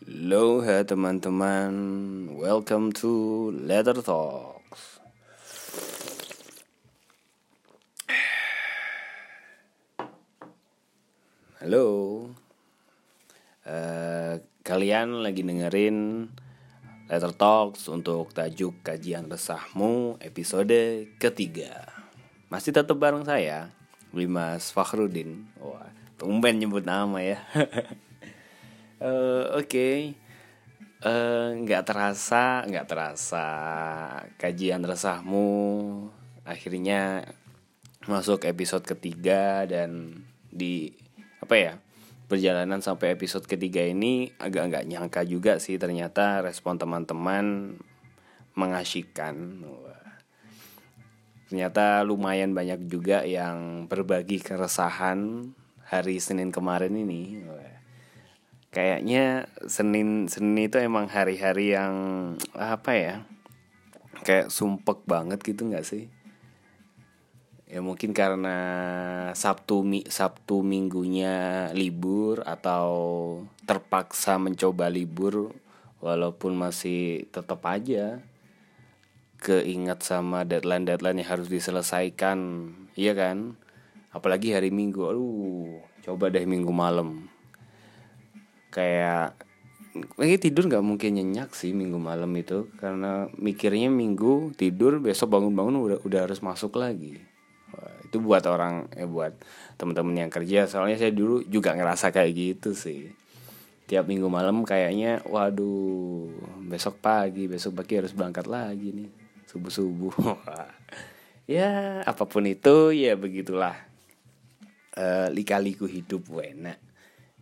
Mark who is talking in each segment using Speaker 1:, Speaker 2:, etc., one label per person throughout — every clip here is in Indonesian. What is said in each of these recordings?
Speaker 1: Halo hai teman-teman, welcome to Letter Talks. Halo, Eh, kalian lagi dengerin Letter Talks untuk tajuk kajian resahmu episode ketiga. Masih tetap bareng saya, Limas Fakhrudin. Wah, tumben nyebut nama ya. Eh, Oke, Eh, nggak terasa, nggak terasa kajian resahmu akhirnya masuk episode ketiga dan di apa ya perjalanan sampai episode ketiga ini agak nggak nyangka juga sih ternyata respon teman-teman mengasyikkan. Wah. Ternyata lumayan banyak juga yang berbagi keresahan hari Senin kemarin ini. Kayaknya Senin Senin itu emang hari-hari yang apa ya? Kayak sumpek banget gitu nggak sih? Ya mungkin karena Sabtu mi, Sabtu minggunya libur atau terpaksa mencoba libur walaupun masih tetap aja keinget sama deadline-deadline yang harus diselesaikan, iya kan? Apalagi hari Minggu, aduh, coba deh Minggu malam. Kayak lagi tidur nggak mungkin nyenyak sih minggu malam itu. Karena mikirnya minggu tidur besok bangun-bangun udah udah harus masuk lagi. Itu buat orang eh buat teman-teman yang kerja. Soalnya saya dulu juga ngerasa kayak gitu sih. Tiap minggu malam kayaknya waduh besok pagi besok pagi harus berangkat lagi nih subuh subuh ya apa pun itu ya begitulah. Eh, lika-liku hidup enak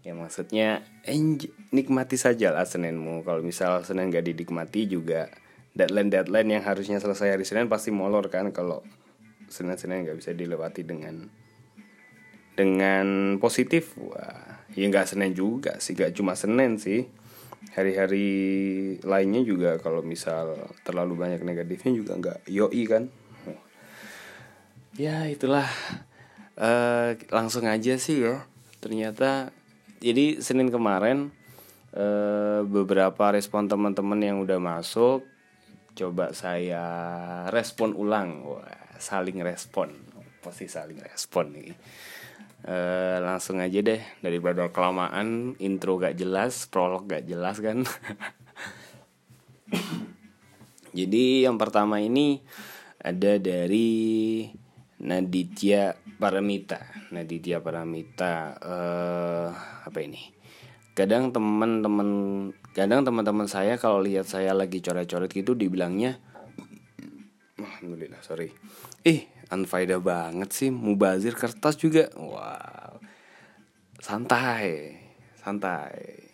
Speaker 1: ya maksudnya enj- nikmati saja lah Seninmu. Kalau misal Senin gak dinikmati juga deadline deadline yang harusnya selesai hari Senin pasti molor kan kalau Senin Senin nggak bisa dilewati dengan dengan positif. Wah ya nggak Senin juga sih gak cuma Senin sih. Hari-hari lainnya juga kalau misal terlalu banyak negatifnya juga nggak yoi kan. Ya itulah. Eh, langsung aja sih ya. Ternyata jadi Senin kemarin eh, beberapa respon teman-teman yang udah masuk coba saya respon ulang. Wah saling respon. Pasti saling respon nih? Eh, langsung aja deh daripada kelamaan intro gak jelas prolog gak jelas kan? Jadi yang pertama ini ada dari Naditya Paramita. Naditya Paramita eh apa ini? Kadang teman-teman kadang teman-teman saya kalau lihat saya lagi coret-coret gitu dibilangnya Alhamdulillah, sorry. Ih, unfaedah banget sih mubazir kertas juga. Wow. Santai, santai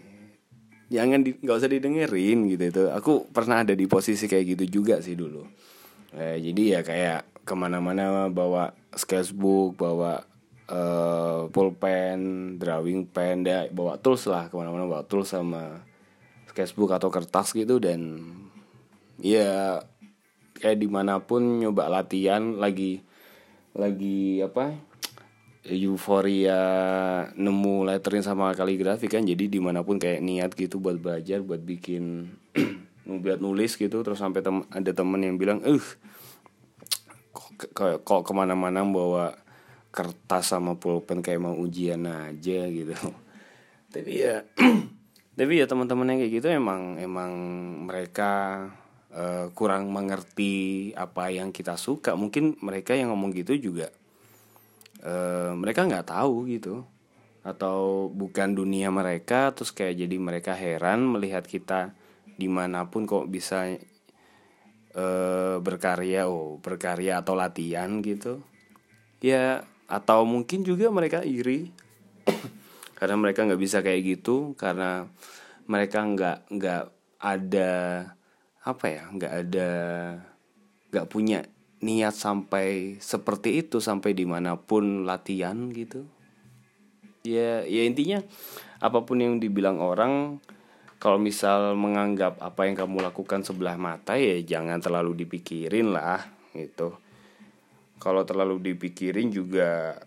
Speaker 1: jangan nggak usah didengerin gitu itu aku pernah ada di posisi kayak gitu juga sih dulu eh, jadi ya kayak ke mana-mana bawa sketchbook bawa eh, pulpen drawing pen ya, bawa tools lah ke mana-mana bawa tools sama sketchbook atau kertas gitu. Dan ya kayak di mana pun nyoba latihan lagi lagi apa euforia nemu lettering sama kaligrafi kan. Jadi di mana pun kayak niat gitu buat belajar buat bikin buat nulis gitu terus sampai tem ada temen yang bilang eh kok, kok ke mana-mana bawa kertas sama pulpen kayak mau ujian aja gitu. Tapi ya tapi ya teman-teman yang kayak gitu emang emang mereka eh, kurang mengerti apa yang kita suka. Mungkin mereka yang ngomong gitu juga eh, mereka nggak tahu gitu. Atau bukan dunia mereka terus kayak jadi mereka heran melihat kita di mana pun kok bisa eh, berkarya oh berkarya atau latihan gitu. Ya atau mungkin juga mereka iri. Karena mereka nggak bisa kayak gitu karena mereka nggak nggak ada apa ya nggak ada nggak punya niat sampai seperti itu sampai di mana pun latihan gitu. Ya ya intinya apa pun yang dibilang orang kalau misal menganggap apa yang kamu lakukan sebelah mata ya jangan terlalu dipikirin lah gitu. Kalau terlalu dipikirin juga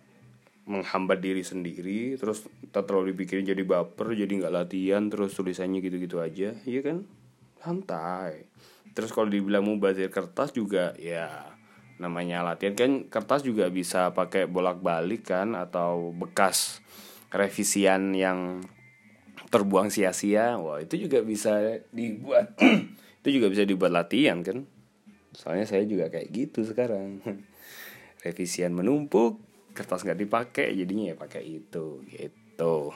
Speaker 1: menghambat diri sendiri terus tak terlalu dipikirin jadi baper jadi nggak latihan terus tulisannya gitu-gitu aja iya kan? Santai. Terus kalau dibilang mau bazir kertas juga ya namanya latihan kan kertas juga bisa pakai bolak-balik kan atau bekas revisian yang terbuang sia-sia. Wah itu juga bisa dibuat. Itu juga bisa dibuat latihan kan? Soalnya saya juga kayak gitu sekarang. Revisian menumpuk kertas nggak dipakai jadinya ya pakai itu gitu.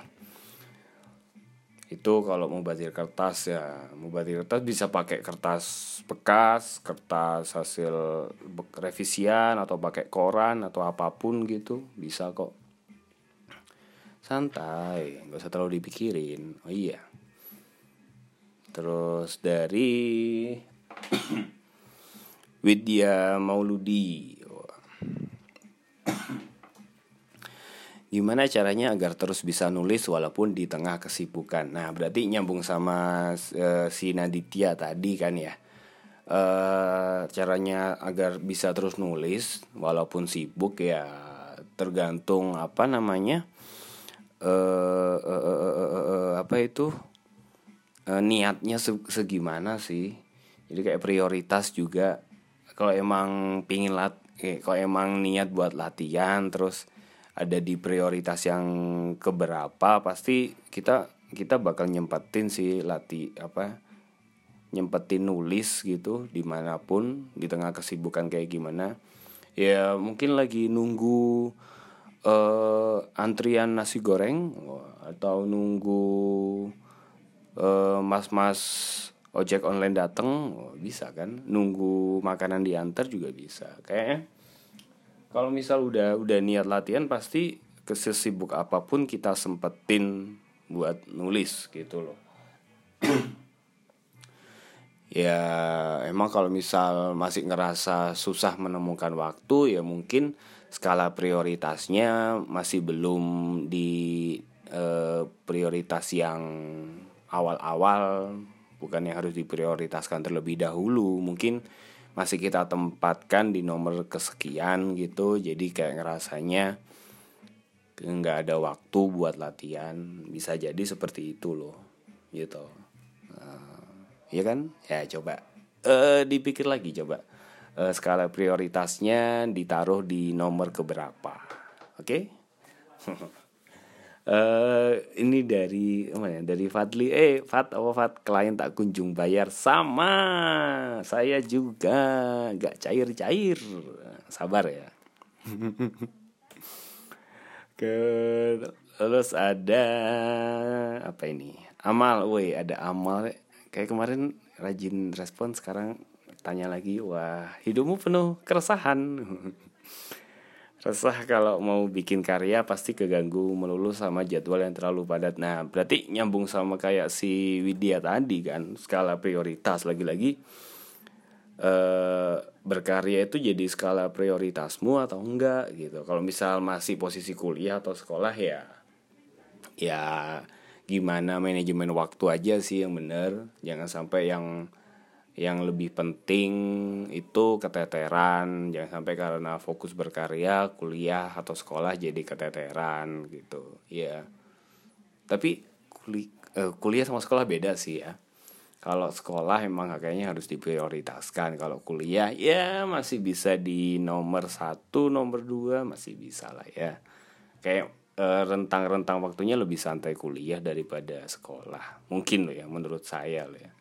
Speaker 1: Itu kalau mau bazir kertas ya mau bazir kertas bisa pakai kertas bekas kertas hasil revisian atau pakai koran atau apa pun gitu. Bisa kok santai nggak usah terlalu dipikirin oh iya terus dari Widya Mauludi Gimana caranya agar terus bisa nulis walaupun di tengah kesibukan? Nah, berarti nyambung sama uh, si Naditya tadi kan ya. Uh, caranya agar bisa terus nulis walaupun sibuk ya tergantung apa namanya uh, uh, uh, uh, uh, apa itu? Uh, niatnya segimana sih? Jadi kayak prioritas juga. Kalau emang pingin lat eh, kalau emang niat buat latihan terus ada di prioritas yang keberapa pasti kita kita bakal nyempetin si latih apa nyempetin nulis gitu di mana pun di tengah kesibukan kayak gimana. Ya mungkin lagi nunggu uh, antrian nasi goreng atau nunggu uh, mas-mas ojek online dateng bisa kan? Nunggu makanan diantar juga bisa. Kayaknya kalau misal udah udah niat latihan pasti kesesibuk apa pun kita sempetin buat nulis gitu loh. Ya emang kalau misal masih ngerasa susah menemukan waktu ya mungkin skala prioritasnya masih belum di eh, prioritas yang awal-awal bukan yang harus diprioritaskan terlebih dahulu. Mungkin masih kita tempatkan di nomor kesekian gitu jadi kayak ngerasanya nggak ada waktu buat latihan. Bisa jadi seperti itu loh gitu. Uh, ya kan? Ya coba. Uh, dipikir lagi coba uh, skala prioritasnya ditaruh di nomor keberapa. Oke? Okay? Uh, ini dari mana dari Fadli. Eh Fat apa Fat klien tak kunjung bayar. Sama. Saya juga. Nggak cair cair sabar ya. Ke terus ada apa ini? Amal. Woi ada amal. Kayak kemarin rajin respon sekarang tanya lagi wah hidupmu penuh keresahan resah kalau mau bikin karya pasti keganggu melulu sama jadwal yang terlalu padat. Nah, berarti nyambung sama kayak si Widya tadi kan, skala prioritas lagi-lagi eh berkarya itu jadi skala prioritasmu atau enggak gitu. Kalau misal masih posisi kuliah atau sekolah ya ya gimana manajemen waktu aja sih yang bener. Jangan sampai yang yang lebih penting itu keteteran. Jangan sampai karena fokus berkarya kuliah atau sekolah jadi keteteran gitu. Ya tapi kuli, uh, kuliah sama sekolah beda sih ya. Kalau sekolah emang kayaknya harus diprioritaskan. Kalau kuliah ya masih bisa di nomor satu nomor dua masih bisa lah ya. Kayak uh, rentang-rentang waktunya lebih santai kuliah daripada sekolah. Mungkin loh ya menurut saya loh ya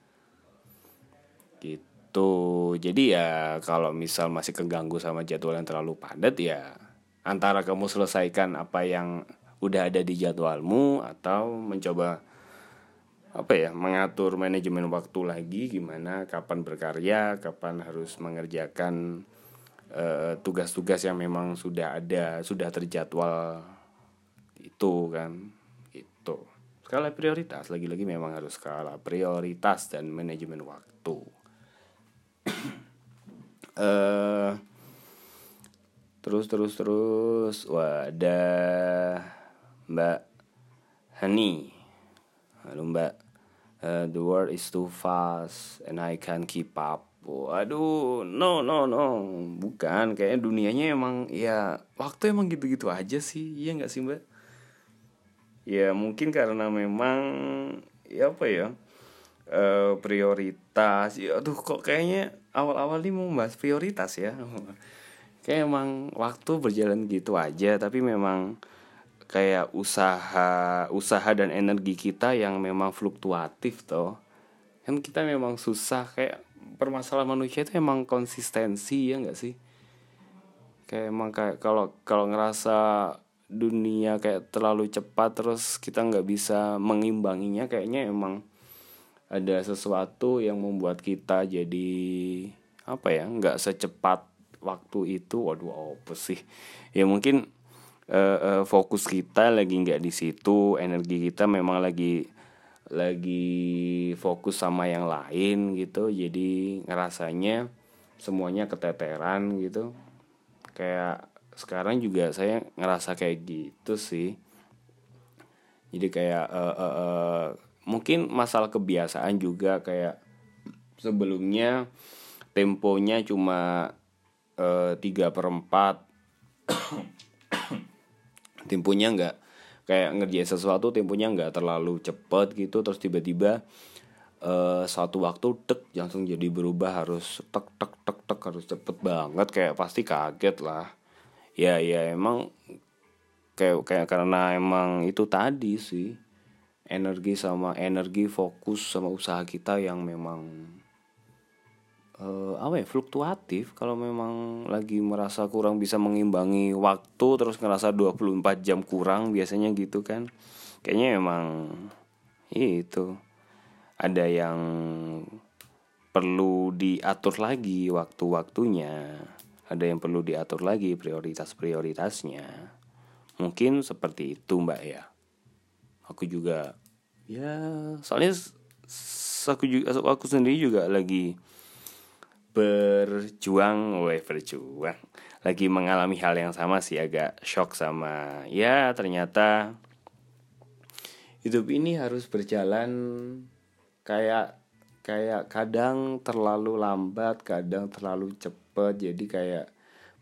Speaker 1: gitu. Jadi ya kalau misal masih keganggu sama jadwal yang terlalu padat ya antara kamu selesaikan apa yang udah ada di jadwalmu atau mencoba apa ya mengatur manajemen waktu lagi gimana kapan berkarya kapan harus mengerjakan eh, tugas-tugas uh, yang memang sudah ada sudah terjadwal itu kan itu skala prioritas lagi-lagi memang harus skala prioritas dan manajemen waktu uh, terus terus terus wah ada Mbak Hani halo Mbak uh, the world is too fast and I can't keep up Waduh, no no no, bukan. Kayaknya dunianya emang ya waktu emang gitu-gitu aja sih, iya nggak sih mbak? Ya mungkin karena memang ya apa ya uh, prioritas. Ya aduh kok kayaknya awal-awal ini mau bahas prioritas ya. Kayak emang waktu berjalan gitu aja, tapi memang kayak usaha usaha dan energi kita yang memang fluktuatif toh. Kan kita memang susah kayak permasalahan manusia itu emang konsistensi ya nggak sih? Kayak emang kayak kalau kalau ngerasa dunia kayak terlalu cepat terus kita nggak bisa mengimbanginya kayaknya emang ada sesuatu yang membuat kita jadi apa ya nggak secepat waktu itu. Waduh apa sih? Ya mungkin uh, uh, fokus kita lagi nggak di situ. Energi kita memang lagi lagi fokus sama yang lain gitu. Jadi ngerasanya semuanya keteteran gitu. Kayak sekarang juga saya ngerasa kayak gitu sih. Jadi kayak uh, uh, uh, mungkin masalah kebiasaan juga kayak sebelumnya temponya cuma tiga per empat. Temponya nggak kayak ngerjain sesuatu temponya nggak terlalu cepet gitu terus tiba-tiba uh, suatu waktu tek langsung jadi berubah harus tek tek tek tek harus cepet banget kayak pasti kaget lah. Ya ya emang kayak kayak karena emang itu tadi sih energi sama energi fokus sama usaha kita yang memang uh, apa ya fluktuatif. Kalau memang lagi merasa kurang bisa mengimbangi waktu terus ngerasa 24 jam kurang biasanya gitu kan. Kayaknya emang itu. Ada yang perlu diatur lagi waktu-waktunya. Ada yang perlu diatur lagi prioritas-prioritasnya. Mungkin seperti itu mbak ya. Aku juga ya soalnya aku juga aku sendiri juga lagi berjuang, weh berjuang. Lagi mengalami hal yang sama sih agak shock sama ya ternyata hidup ini harus berjalan kayak kayak kadang terlalu lambat, kadang terlalu cepet. Jadi kayak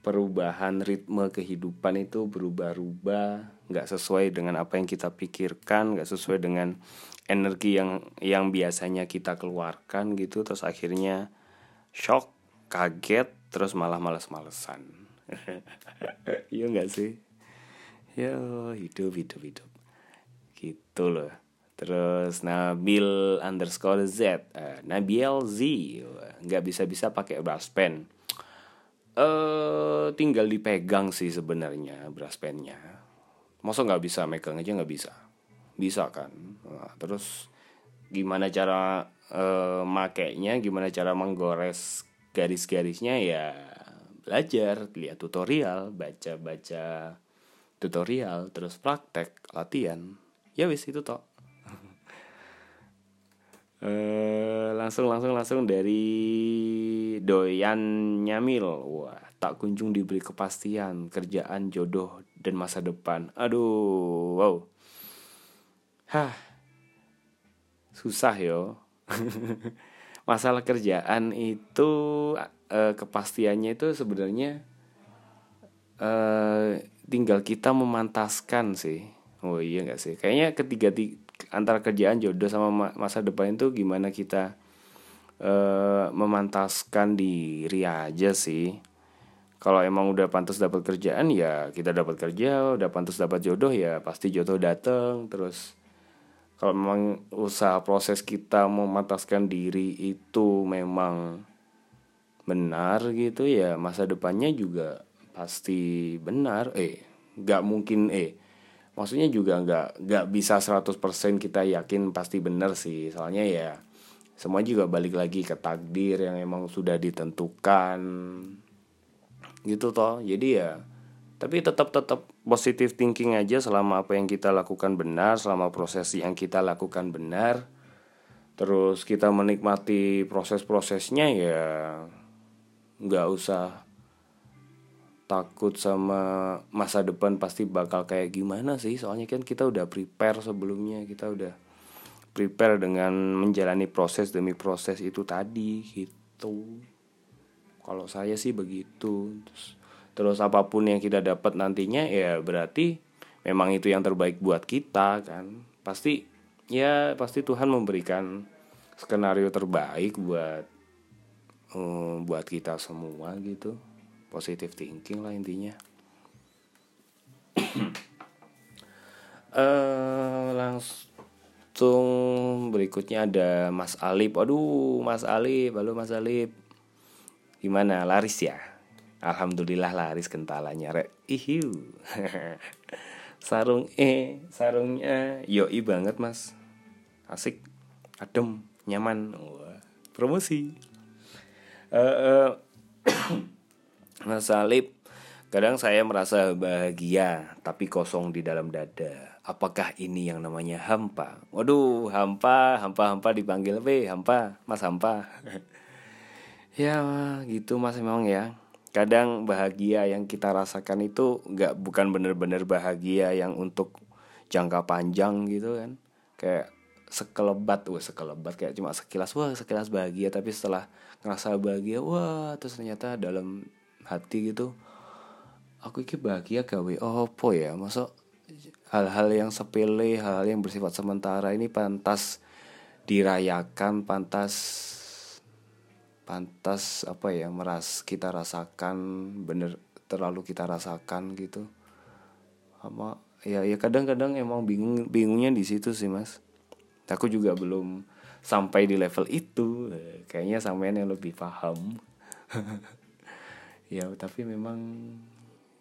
Speaker 1: perubahan ritme kehidupan itu berubah-ubah, nggak sesuai dengan apa yang kita pikirkan, nggak sesuai dengan energi yang yang biasanya kita keluarkan gitu. Terus akhirnya shock kaget terus malah males-malesan. Iya nggak sih? Ya hidup hidup hidup. Gitu loh. Terus Nabil underscore Z uh, Nabil Z. Nggak bisa bisa pakai brush pen. Uh, tinggal dipegang sih sebenarnya brush pennya masa nggak bisa megang aja nggak bisa? Bisa kan? Nah, terus gimana cara uh, makainya gimana cara menggores garis-garisnya? Ya belajar lihat tutorial baca-baca tutorial terus praktek latihan. Ya wis itu toh. Uh, langsung langsung langsung dari doyan nyamil. Wah tak kunjung diberi kepastian kerjaan jodoh dan masa depan. Aduh wow. Hah. Susah yo. Masalah kerjaan itu uh, kepastiannya itu sebenarnya uh, tinggal kita memantaskan sih. Oh iya nggak sih? Kayaknya ketiga antara kerjaan jodoh sama masa depan itu gimana kita uh, memantaskan diri aja sih kalau emang udah pantas dapat kerjaan ya kita dapat kerja. Udah pantas dapat jodoh ya pasti jodoh dateng. Terus kalau memang usaha proses kita memantaskan diri itu memang benar gitu ya masa depannya juga pasti benar. Eh nggak mungkin eh maksudnya juga nggak nggak bisa 100% kita yakin pasti benar sih. Soalnya ya semua juga balik lagi ke takdir yang emang sudah ditentukan gitu toh. Jadi ya tapi tetap tetap positive thinking aja selama apa yang kita lakukan benar selama proses yang kita lakukan benar. Terus kita menikmati proses-prosesnya ya nggak usah takut sama masa depan pasti bakal kayak gimana sih. Soalnya kan kita udah prepare sebelumnya kita udah prepare dengan menjalani proses demi proses itu tadi gitu. gitu kalau saya sih begitu. Terus, terus apa pun yang kita dapat nantinya ya berarti memang itu yang terbaik buat kita kan. Pasti ya pasti Tuhan memberikan skenario terbaik buat um, buat kita semua gitu. Positive thinking lah intinya. Uh, langsung berikutnya ada Mas Alip. Aduh Mas Alip. Halo Mas Alip gimana? Laris ya? Alhamdulillah laris kentalanya. Rek ihiu. Sarung eh sarungnya yoi banget mas. Asik adem nyaman. Wah, promosi. Uh, uh, Mas Salib kadang saya merasa bahagia tapi kosong di dalam dada. Apakah ini yang namanya hampa? Waduh hampa hampa hampa dipanggil be hampa mas hampa ya gitu mas memang ya. Kadang bahagia yang kita rasakan itu nggak bukan bener-bener bahagia yang untuk jangka panjang gitu kan. Kayak sekelebat wah sekelebat kayak cuma sekilas wah sekilas bahagia tapi setelah ngerasa bahagia wah terus ternyata dalam hati gitu aku iki bahagia gawe opo ya? Masuk hal-hal yang sepele hal-hal yang bersifat sementara ini pantas dirayakan pantas pantas apa ya meras kita rasakan bener terlalu kita rasakan gitu. Apa ya ya kadang-kadang emang bingung bingungnya di situ sih mas. Aku juga belum sampai di level itu. Kayaknya sampean yang lebih paham. Ya tapi memang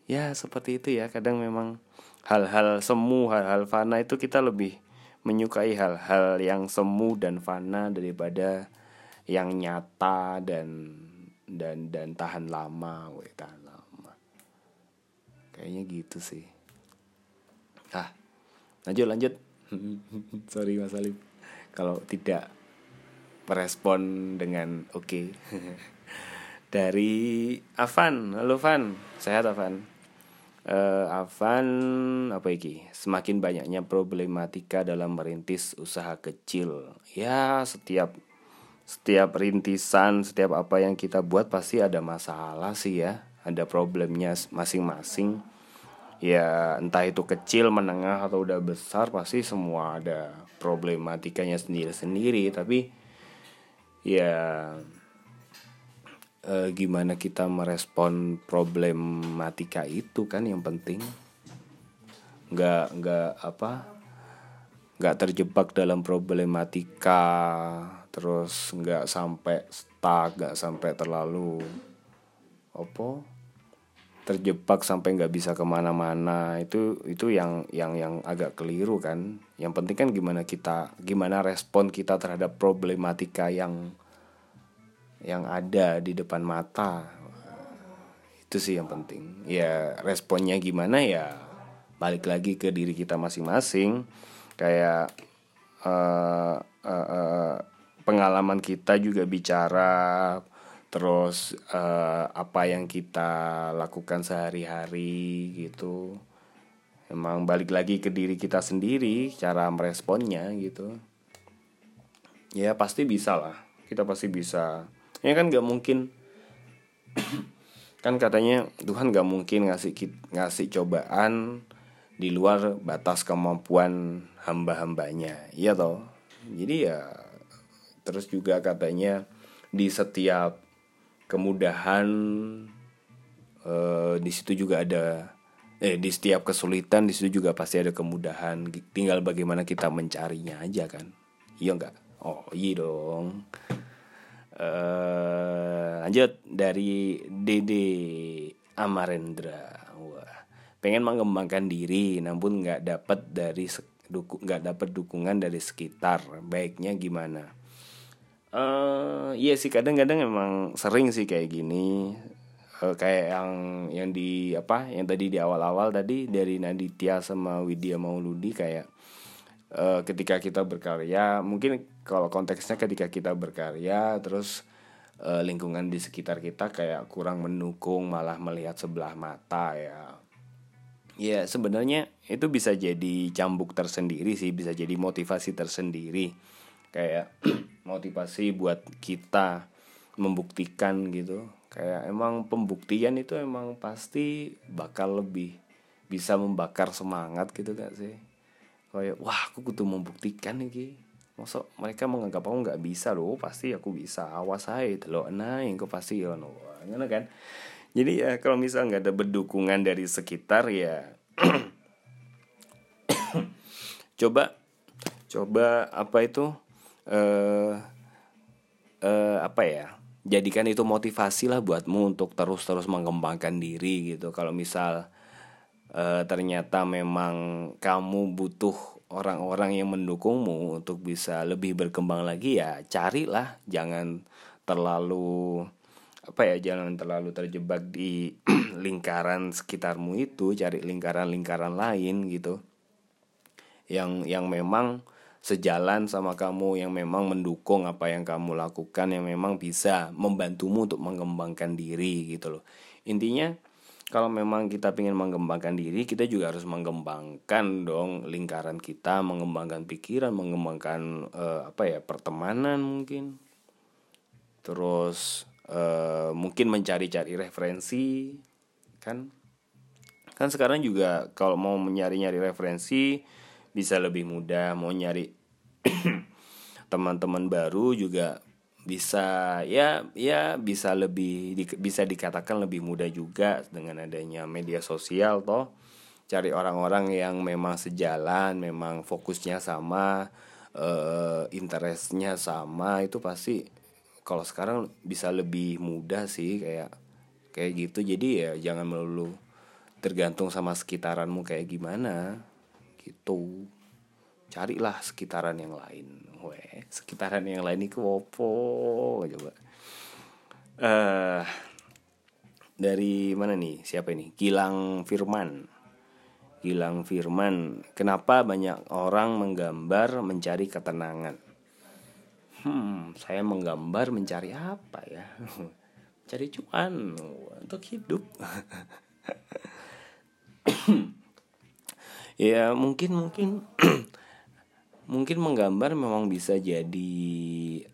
Speaker 1: ya seperti itu ya. Kadang memang hal-hal semu hal-hal fana itu kita lebih menyukai hal-hal yang semu dan fana daripada yang nyata dan dan dan tahan lama, weh tahan lama. Kayaknya gitu sih. Ah, lanjut lanjut. Sorry Mas Alif. Kalau tidak merespon dengan oke. Okay. Dari Avan, halo Van, sehat Avan. Uh, Avan apa iki? Semakin banyaknya problematika dalam merintis usaha kecil. Ya, setiap setiap rintisan, setiap apa yang kita buat pasti ada masalah sih ya, ada problemnya masing-masing. Ya entah itu kecil, menengah atau udah besar pasti semua ada problematikanya sendiri-sendiri. Tapi ya eh, gimana kita merespon problematika itu kan yang penting. Nggak nggak apa nggak terjebak dalam problematika terus nggak sampai stuck nggak sampai terlalu opo terjebak sampai nggak bisa ke mana-mana. Itu itu yang yang yang agak keliru kan. Yang penting kan gimana kita gimana respon kita terhadap problematika yang yang ada di depan mata. Itu sih yang penting. Ya responnya gimana ya balik lagi ke diri kita masing-masing. Kayak uh, uh, uh, pengalaman kita juga bicara terus uh, apa yang kita lakukan sehari-hari gitu. Emang balik lagi ke diri kita sendiri cara meresponnya gitu. Ya pasti bisa lah. Kita pasti bisa. Ya kan nggak mungkin. Kan katanya Tuhan nggak mungkin ngasih ngasih cobaan di luar batas kemampuan hamba-hambanya. Iya toh? Jadi ya terus juga katanya di setiap kemudahan eh, di situ juga ada eh di setiap kesulitan di situ juga pasti ada kemudahan. Tinggal bagaimana kita mencarinya aja kan. Iya enggak oh iya dong. Eh lanjut dari Dede Amarendra. Wah pengen mengembangkan diri namun nggak dapat dari nggak dapat dukungan dari sekitar. Baiknya gimana uh, iya sih kadang-kadang emang sering sih kayak gini. Uh, kayak yang yang di apa yang tadi di awal-awal tadi dari Naditya sama Widya Mauludi kayak uh, ketika kita berkarya mungkin kalau konteksnya ketika kita berkarya terus uh, lingkungan di sekitar kita kayak kurang mendukung malah melihat sebelah mata ya. Ya sebenarnya itu bisa jadi cambuk tersendiri sih bisa jadi motivasi tersendiri. Kayak motivasi buat kita membuktikan gitu. Kayak emang pembuktian itu emang pasti bakal lebih bisa membakar semangat gitu gak sih? Kayak wah aku kudu membuktikan nih Masuk mereka menganggap aku nggak bisa loh pasti aku bisa awas aja loh nah yang pasti ya no kan? Jadi ya kalau misal nggak ada berdukungan dari sekitar ya coba coba apa itu eh uh, apa ya jadikan itu motivasi lah buatmu untuk terus-terus mengembangkan diri gitu. Kalau misal uh, ternyata memang kamu butuh orang-orang yang mendukungmu untuk bisa lebih berkembang lagi ya carilah. Jangan terlalu apa ya jangan terlalu terjebak di lingkaran sekitarmu itu. Cari lingkaran-lingkaran lain gitu. Yang yang memang sejalan sama kamu yang memang mendukung apa yang kamu lakukan yang memang bisa membantumu untuk mengembangkan diri gitu loh. Intinya kalau memang kita ingin mengembangkan diri kita juga harus mengembangkan dong lingkaran kita mengembangkan pikiran mengembangkan uh, apa ya pertemanan mungkin. Terus uh, mungkin mencari-cari referensi kan? Kan sekarang juga kalau mau mencari-nyari referensi bisa lebih mudah. Mau nyari teman-teman baru juga bisa ya ya bisa lebih di, bisa dikatakan lebih mudah juga dengan adanya media sosial toh. Cari orang-orang yang memang sejalan memang fokusnya sama uh, interestnya sama itu pasti kalau sekarang bisa lebih mudah sih kayak kayak gitu. Jadi ya jangan melulu tergantung sama sekitaranmu kayak gimana gitu carilah sekitaran yang lain. Weh, sekitaran yang lain itu opo coba. Uh, dari mana nih? Siapa ini? Gilang Firman. Gilang Firman kenapa banyak orang menggambar mencari ketenangan? Hmm saya menggambar mencari apa ya? Cari cuan untuk hidup. Ya mungkin mungkin mungkin menggambar memang bisa jadi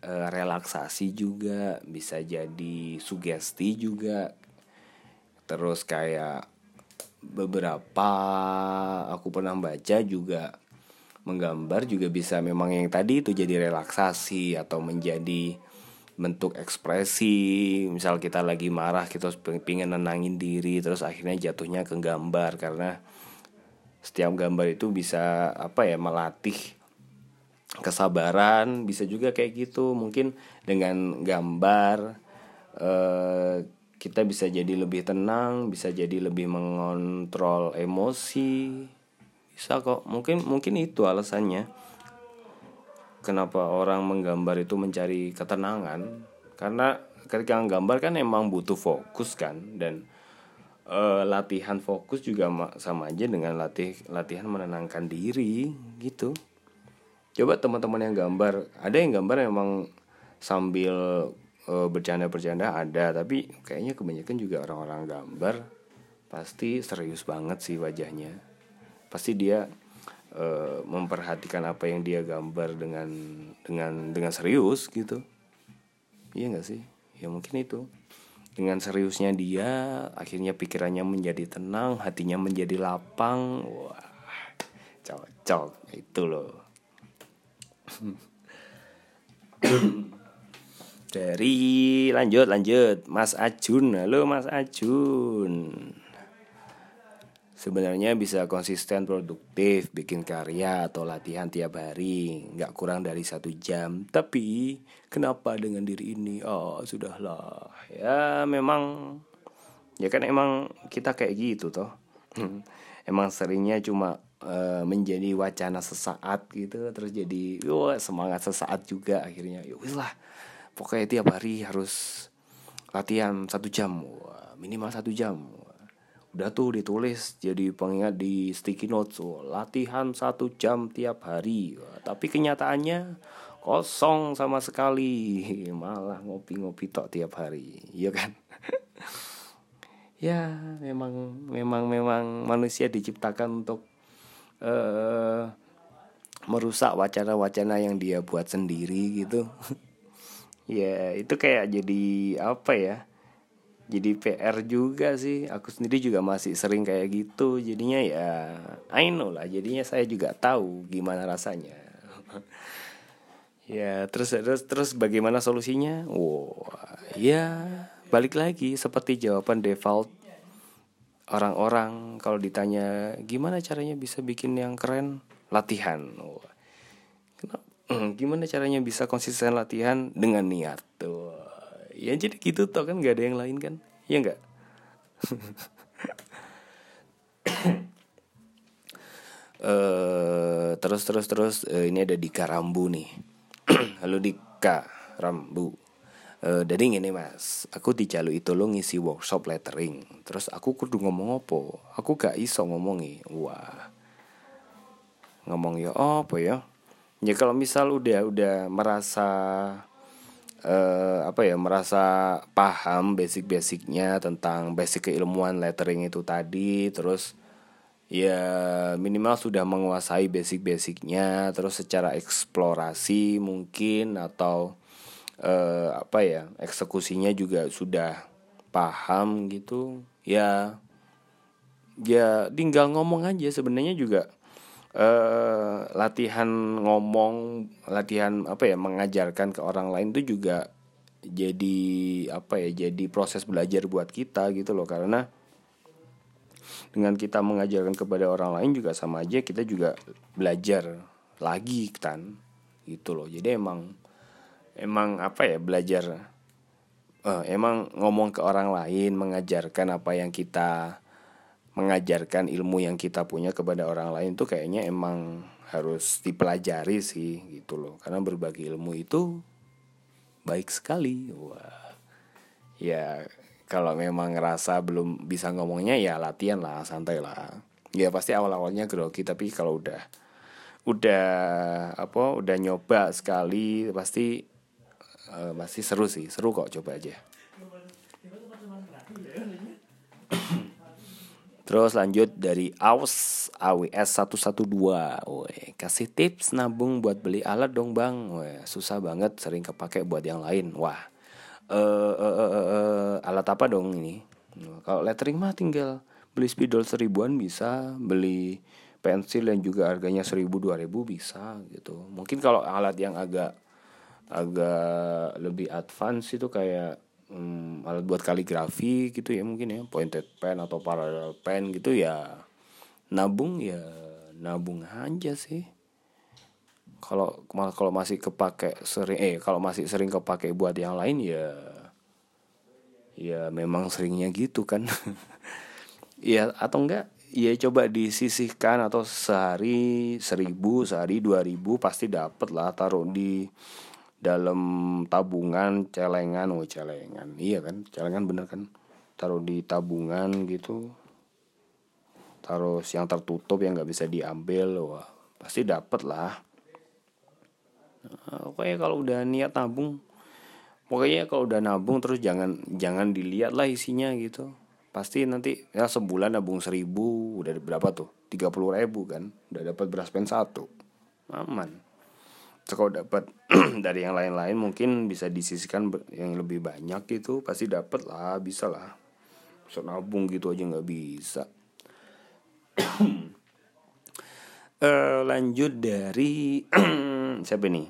Speaker 1: uh, relaksasi juga bisa jadi sugesti juga. Terus kayak beberapa aku pernah baca juga menggambar juga bisa memang yang tadi itu jadi relaksasi atau menjadi bentuk ekspresi. Misal kita lagi marah kita pengen nenangin diri terus akhirnya jatuhnya ke gambar. Karena setiap gambar itu bisa apa ya melatih kesabaran bisa juga kayak gitu. Mungkin dengan gambar eh, kita bisa jadi lebih tenang bisa jadi lebih mengontrol emosi. Bisa kok. Mungkin mungkin itu alasannya. Kenapa orang menggambar itu mencari ketenangan? Karena ketika menggambar kan emang butuh fokus kan? Dan uh, latihan fokus juga sama aja dengan latih latihan menenangkan diri gitu coba teman-teman yang gambar ada yang gambar emang sambil uh, bercanda-bercanda ada tapi kayaknya kebanyakan juga orang-orang gambar pasti serius banget sih wajahnya. Pasti dia uh, memperhatikan apa yang dia gambar dengan dengan dengan serius gitu. Iya nggak sih? Ya mungkin itu. Dengan seriusnya dia, akhirnya pikirannya menjadi tenang, hatinya menjadi lapang. Wah, cocok. Itu loh. Dari lanjut lanjut. Mas Ajun. Halo Mas Ajun. Sebenarnya bisa konsisten produktif, bikin karya atau latihan tiap hari, nggak kurang dari satu jam. Tapi kenapa dengan diri ini? Oh sudahlah, ya memang, ya kan emang kita kayak gitu toh. emang seringnya cuma uh, menjadi wacana sesaat gitu, terus jadi, wah semangat sesaat juga akhirnya. Yowis lah, pokoknya tiap hari harus latihan satu jam, wah, minimal satu jam. Udah tuh ditulis jadi pengingat di sticky notes oh, latihan satu jam tiap hari. Tapi kenyataannya kosong sama sekali malah ngopi-ngopi tok tiap hari ya kan? Ya memang memang memang manusia diciptakan untuk uh, merusak wacana-wacana yang dia buat sendiri gitu. Ya itu kayak jadi apa ya? Jadi PR juga sih. Aku sendiri juga masih sering kayak gitu. Jadinya ya I know lah. Jadinya saya juga tahu gimana rasanya. Ya terus terus terus bagaimana solusinya? Wow ya balik lagi. Seperti jawaban default orang-orang kalau ditanya gimana caranya bisa bikin yang keren? Latihan. Wow. gimana caranya bisa konsisten latihan? Dengan niat. Tuh. Ya jadi gitu toh kan? Nggak ada yang lain kan? Ya nggak? Uh, terus terus terus uh, ini ada Dika Rambu nih. Halo Dika Rambu uh, jadi gini mas. Aku dicalu itu lo ngisi workshop lettering. Terus aku kudu ngomong apa? Aku gak iso ngomongi. Wah. Ngomong ya apa ya? Ya kalau misal udah udah merasa uh, apa ya merasa paham basic-basicnya tentang basic keilmuan lettering itu tadi terus ya minimal sudah menguasai basic-basicnya terus secara eksplorasi mungkin atau uh, apa ya eksekusinya juga sudah paham gitu ya ya tinggal ngomong aja. Sebenarnya juga uh, latihan ngomong, latihan apa ya mengajarkan ke orang lain itu juga jadi apa ya jadi proses belajar buat kita gitu loh. Karena dengan kita mengajarkan kepada orang lain juga sama aja kita juga belajar lagi kan gitu loh. Jadi emang emang apa ya belajar uh, emang ngomong ke orang lain mengajarkan apa yang kita mengajarkan ilmu yang kita punya kepada orang lain tuh kayaknya emang harus dipelajari sih gitu loh. Karena berbagi ilmu itu baik sekali. Wah. Ya kalau memang ngerasa belum bisa ngomongnya ya latihan lah santai lah. Ya pasti awal awalnya grogi tapi kalau udah udah apa udah nyoba sekali pasti uh, pasti seru sih seru kok coba aja. Terus lanjut dari AWS AWS 112 Woy, Kasih tips nabung buat beli alat dong bang. Woy, Susah banget sering kepake buat yang lain. Wah uh, uh, uh, uh, uh, Alat apa dong ini? Kalau lettering mah tinggal Beli spidol seribuan bisa Beli pensil yang juga harganya seribu dua ribu bisa gitu. Mungkin kalau alat yang agak Agak lebih advance itu kayak hmm, alat buat kaligrafi gitu ya mungkin ya pointed pen atau parallel pen gitu ya nabung ya nabung aja sih. Kalau kalau masih kepake sering eh kalau masih sering kepake buat yang lain ya ya memang seringnya gitu kan. Ya atau enggak ya coba disisihkan atau sehari seribu sehari dua ribu pasti dapat lah taruh di dalam tabungan celengan oh celengan. Iya kan? Celengan bener kan? Taruh di tabungan gitu. Taruh yang tertutup yang nggak bisa diambil wah pasti dapet lah. Nah, pokoknya kalau udah niat nabung pokoknya kalau udah nabung terus jangan jangan dilihat lah isinya gitu. Pasti nanti ya sebulan nabung seribu udah berapa tuh? Tiga puluh ribu kan? Udah dapat beras pen satu. Aman kalau dapat dari yang lain-lain mungkin bisa disisikan yang lebih banyak gitu pasti dapat lah bisa lah. So nabung gitu aja nggak bisa. Uh, lanjut dari siapa nih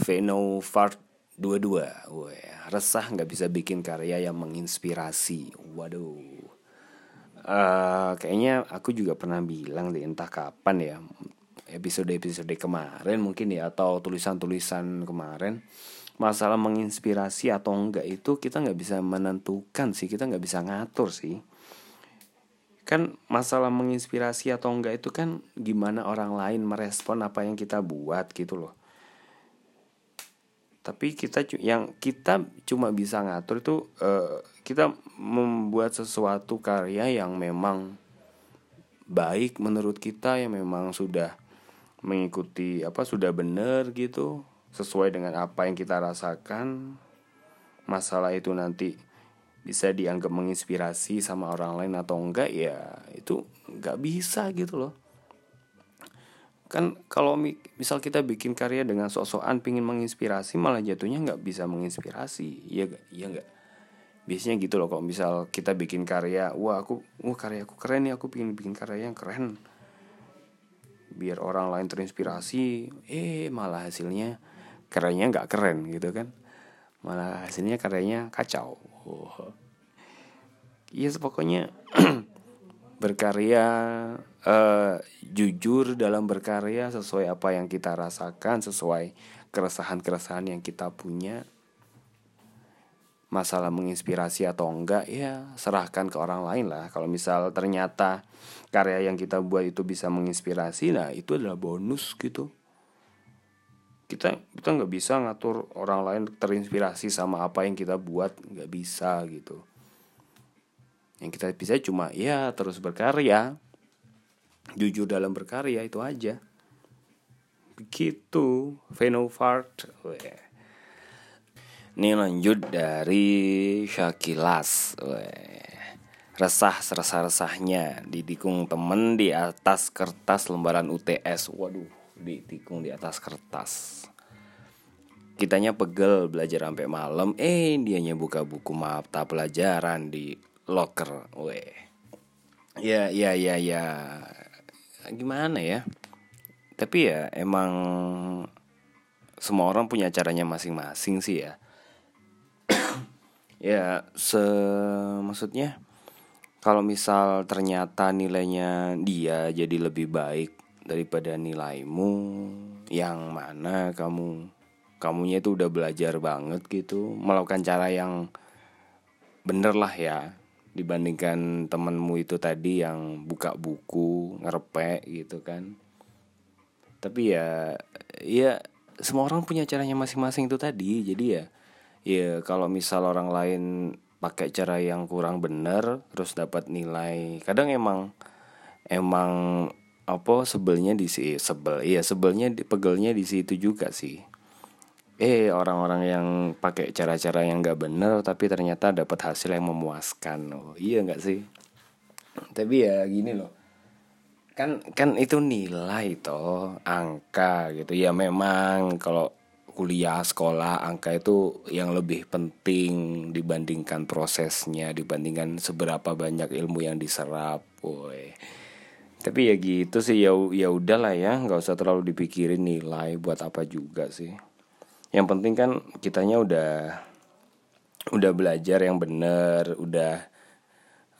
Speaker 1: Veno Fart 22 Wah, resah nggak bisa bikin karya yang menginspirasi. Waduh. Uh, kayaknya aku juga pernah bilang deh entah kapan ya episode-episode kemarin mungkin ya atau tulisan-tulisan kemarin masalah menginspirasi atau enggak itu kita nggak bisa menentukan sih kita nggak bisa ngatur sih. Kan masalah menginspirasi atau enggak itu kan gimana orang lain merespon apa yang kita buat gitu loh. Tapi kita yang kita cuma bisa ngatur itu uh, kita membuat sesuatu karya yang memang baik menurut kita yang memang sudah mengikuti apa sudah benar gitu sesuai dengan apa yang kita rasakan. Masalah itu nanti bisa dianggap menginspirasi sama orang lain atau enggak ya itu nggak bisa gitu loh. Kan kalau misal kita bikin karya dengan sok-sokan pingin menginspirasi malah jatuhnya nggak bisa menginspirasi gak iya nggak biasanya gitu loh kalau misal kita bikin karya wah aku wah karya aku keren nih aku pingin bikin karya yang keren biar orang lain terinspirasi eh malah hasilnya karyanya nggak keren gitu kan malah hasilnya karyanya kacau oh. iya pokoknya berkarya uh, jujur dalam berkarya sesuai apa yang kita rasakan sesuai keresahan-keresahan yang kita punya masalah menginspirasi atau enggak ya serahkan ke orang lain lah. Kalau misal ternyata karya yang kita buat itu bisa menginspirasi nah itu adalah bonus gitu. Kita kita nggak bisa ngatur orang lain terinspirasi sama apa yang kita buat nggak bisa gitu. Yang kita bisa cuma ya terus berkarya. Jujur dalam berkarya itu aja. Begitu. Venofart ini lanjut dari Syakilas. Resah resah resahnya didikung temen di atas kertas lembaran UTS waduh didikung di atas kertas. Kitanya pegel belajar sampai malam. Eh dianya buka buku mata pelajaran di locker. Weh. Ya ya ya ya. Gimana ya? Tapi ya emang semua orang punya caranya masing-masing sih ya ya se maksudnya kalau misal ternyata nilainya dia jadi lebih baik daripada nilaimu yang mana kamu kamunya itu udah belajar banget gitu melakukan cara yang bener lah ya dibandingkan temenmu itu tadi yang buka buku ngerepek gitu kan. Tapi ya ya semua orang punya caranya masing-masing itu tadi jadi ya ya kalau misal orang lain pakai cara yang kurang bener terus dapat nilai kadang emang emang apa sebelnya di si sebel iya sebelnya pegelnya di situ juga sih. Eh orang-orang yang pakai cara-cara yang nggak bener tapi ternyata dapat hasil yang memuaskan. Oh iya nggak sih? Tapi ya gini loh kan kan itu nilai toh angka gitu. Ya memang kalau kuliah sekolah angka itu yang lebih penting dibandingkan prosesnya dibandingkan seberapa banyak ilmu yang diserap boy tapi ya gitu sih ya ya udahlah ya nggak usah terlalu dipikirin nilai buat apa juga sih. Yang penting kan kitanya udah udah belajar yang bener udah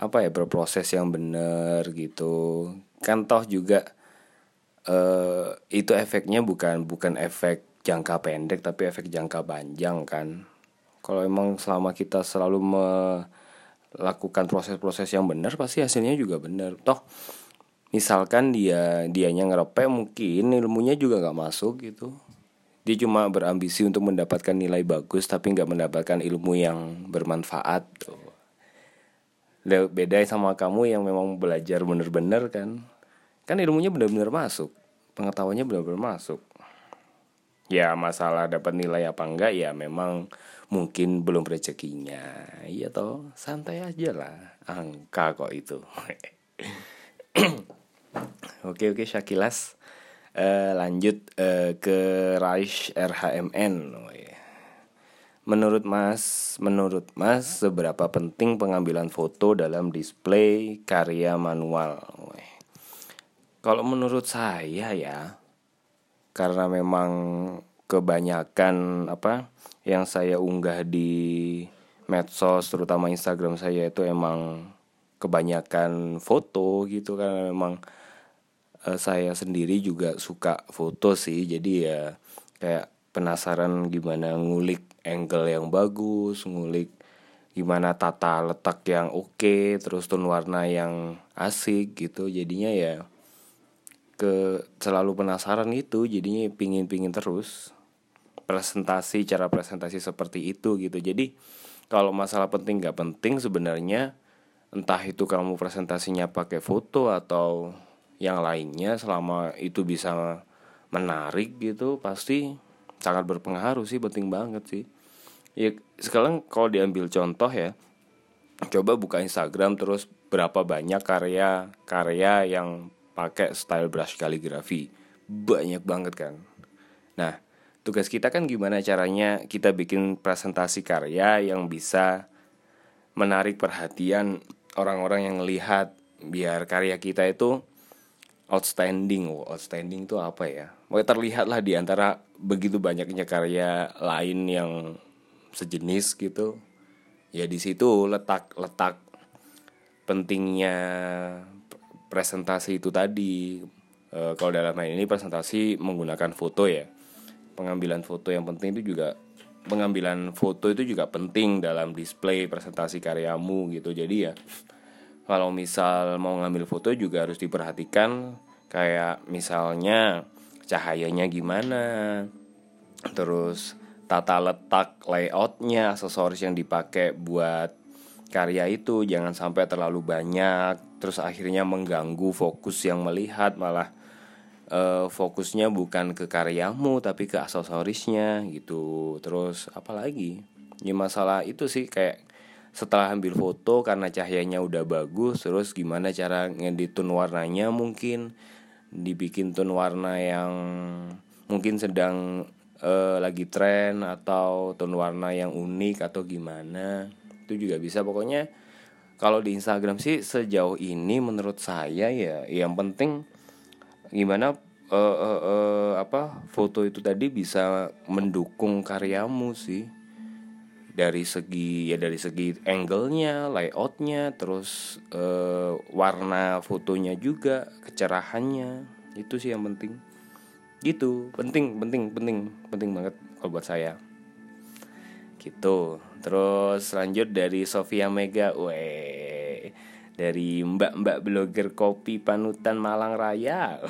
Speaker 1: apa ya berproses yang bener gitu. Kan toh juga uh, itu efeknya bukan bukan efek jangka pendek tapi efek jangka panjang kan. Kalau emang selama kita selalu melakukan proses-proses yang benar pasti hasilnya juga benar. Toh misalkan dia dianya ngerepek mungkin ilmunya juga nggak masuk gitu. Dia cuma berambisi untuk mendapatkan nilai bagus tapi nggak mendapatkan ilmu yang bermanfaat tuh. Beda sama kamu yang memang belajar bener-bener kan. Kan ilmunya bener-bener masuk pengetahuannya bener-bener masuk ya masalah dapat nilai apa enggak ya memang mungkin belum rezekinya iya toh santai aja lah angka kok itu oke oke Syakilas Uh, lanjut uh, ke Raish RHMN. Oh, yeah. Menurut Mas, menurut Mas seberapa penting pengambilan foto dalam display karya manual? Oh, yeah. Kalau menurut saya ya, karena memang kebanyakan apa yang saya unggah di medsos terutama Instagram saya itu emang kebanyakan foto gitu. Kan memang uh, saya sendiri juga suka foto sih. Jadi ya kayak penasaran gimana ngulik angle yang bagus ngulik gimana tata letak yang oke okay, terus tone warna yang asik gitu. Jadinya ya ke selalu penasaran itu jadinya pingin pingin terus presentasi cara presentasi seperti itu gitu. Jadi kalau masalah penting nggak penting sebenarnya entah itu kamu presentasinya pakai foto atau yang lainnya selama itu bisa menarik gitu pasti sangat berpengaruh sih penting banget sih. Ya sekarang kalau diambil contoh ya coba buka Instagram terus berapa banyak karya karya yang pakai style brush kaligrafi. Banyak banget kan. Nah tugas kita kan gimana caranya kita bikin presentasi karya yang bisa menarik perhatian orang-orang yang melihat biar karya kita itu outstanding. Outstanding itu apa ya? Mau terlihat lah di antara begitu banyaknya karya lain yang sejenis gitu. Ya di situ letak letak pentingnya presentasi itu tadi. E, kalau dalam hal ini presentasi menggunakan foto ya. Pengambilan foto yang penting itu juga pengambilan foto itu juga penting dalam display presentasi karyamu gitu. Jadi ya kalau misal mau ngambil foto juga harus diperhatikan kayak misalnya cahayanya gimana terus tata letak layoutnya aksesoris yang dipakai buat karya itu. Jangan sampai terlalu banyak terus akhirnya mengganggu fokus yang melihat malah uh, fokusnya bukan ke karyamu tapi ke aksesorisnya gitu. Terus apalagi? Ya masalah itu sih kayak setelah ambil foto karena cahayanya udah bagus terus gimana cara ngeditun warnanya mungkin? Dibikin tone warna yang mungkin sedang uh, lagi tren atau tone warna yang unik atau gimana? Itu juga bisa. Pokoknya kalau di Instagram sih sejauh ini menurut saya ya yang penting gimana uh, uh, uh, apa foto itu tadi bisa mendukung karyamu sih. Dari segi ya dari segi angle-nya, layoutnya, terus uh, warna fotonya juga, kecerahannya itu sih yang penting. Gitu penting penting penting penting banget kalau buat saya. Gitu terus lanjut dari Sofia Mega weh. Dari mbak-mbak blogger kopi panutan Malang Raya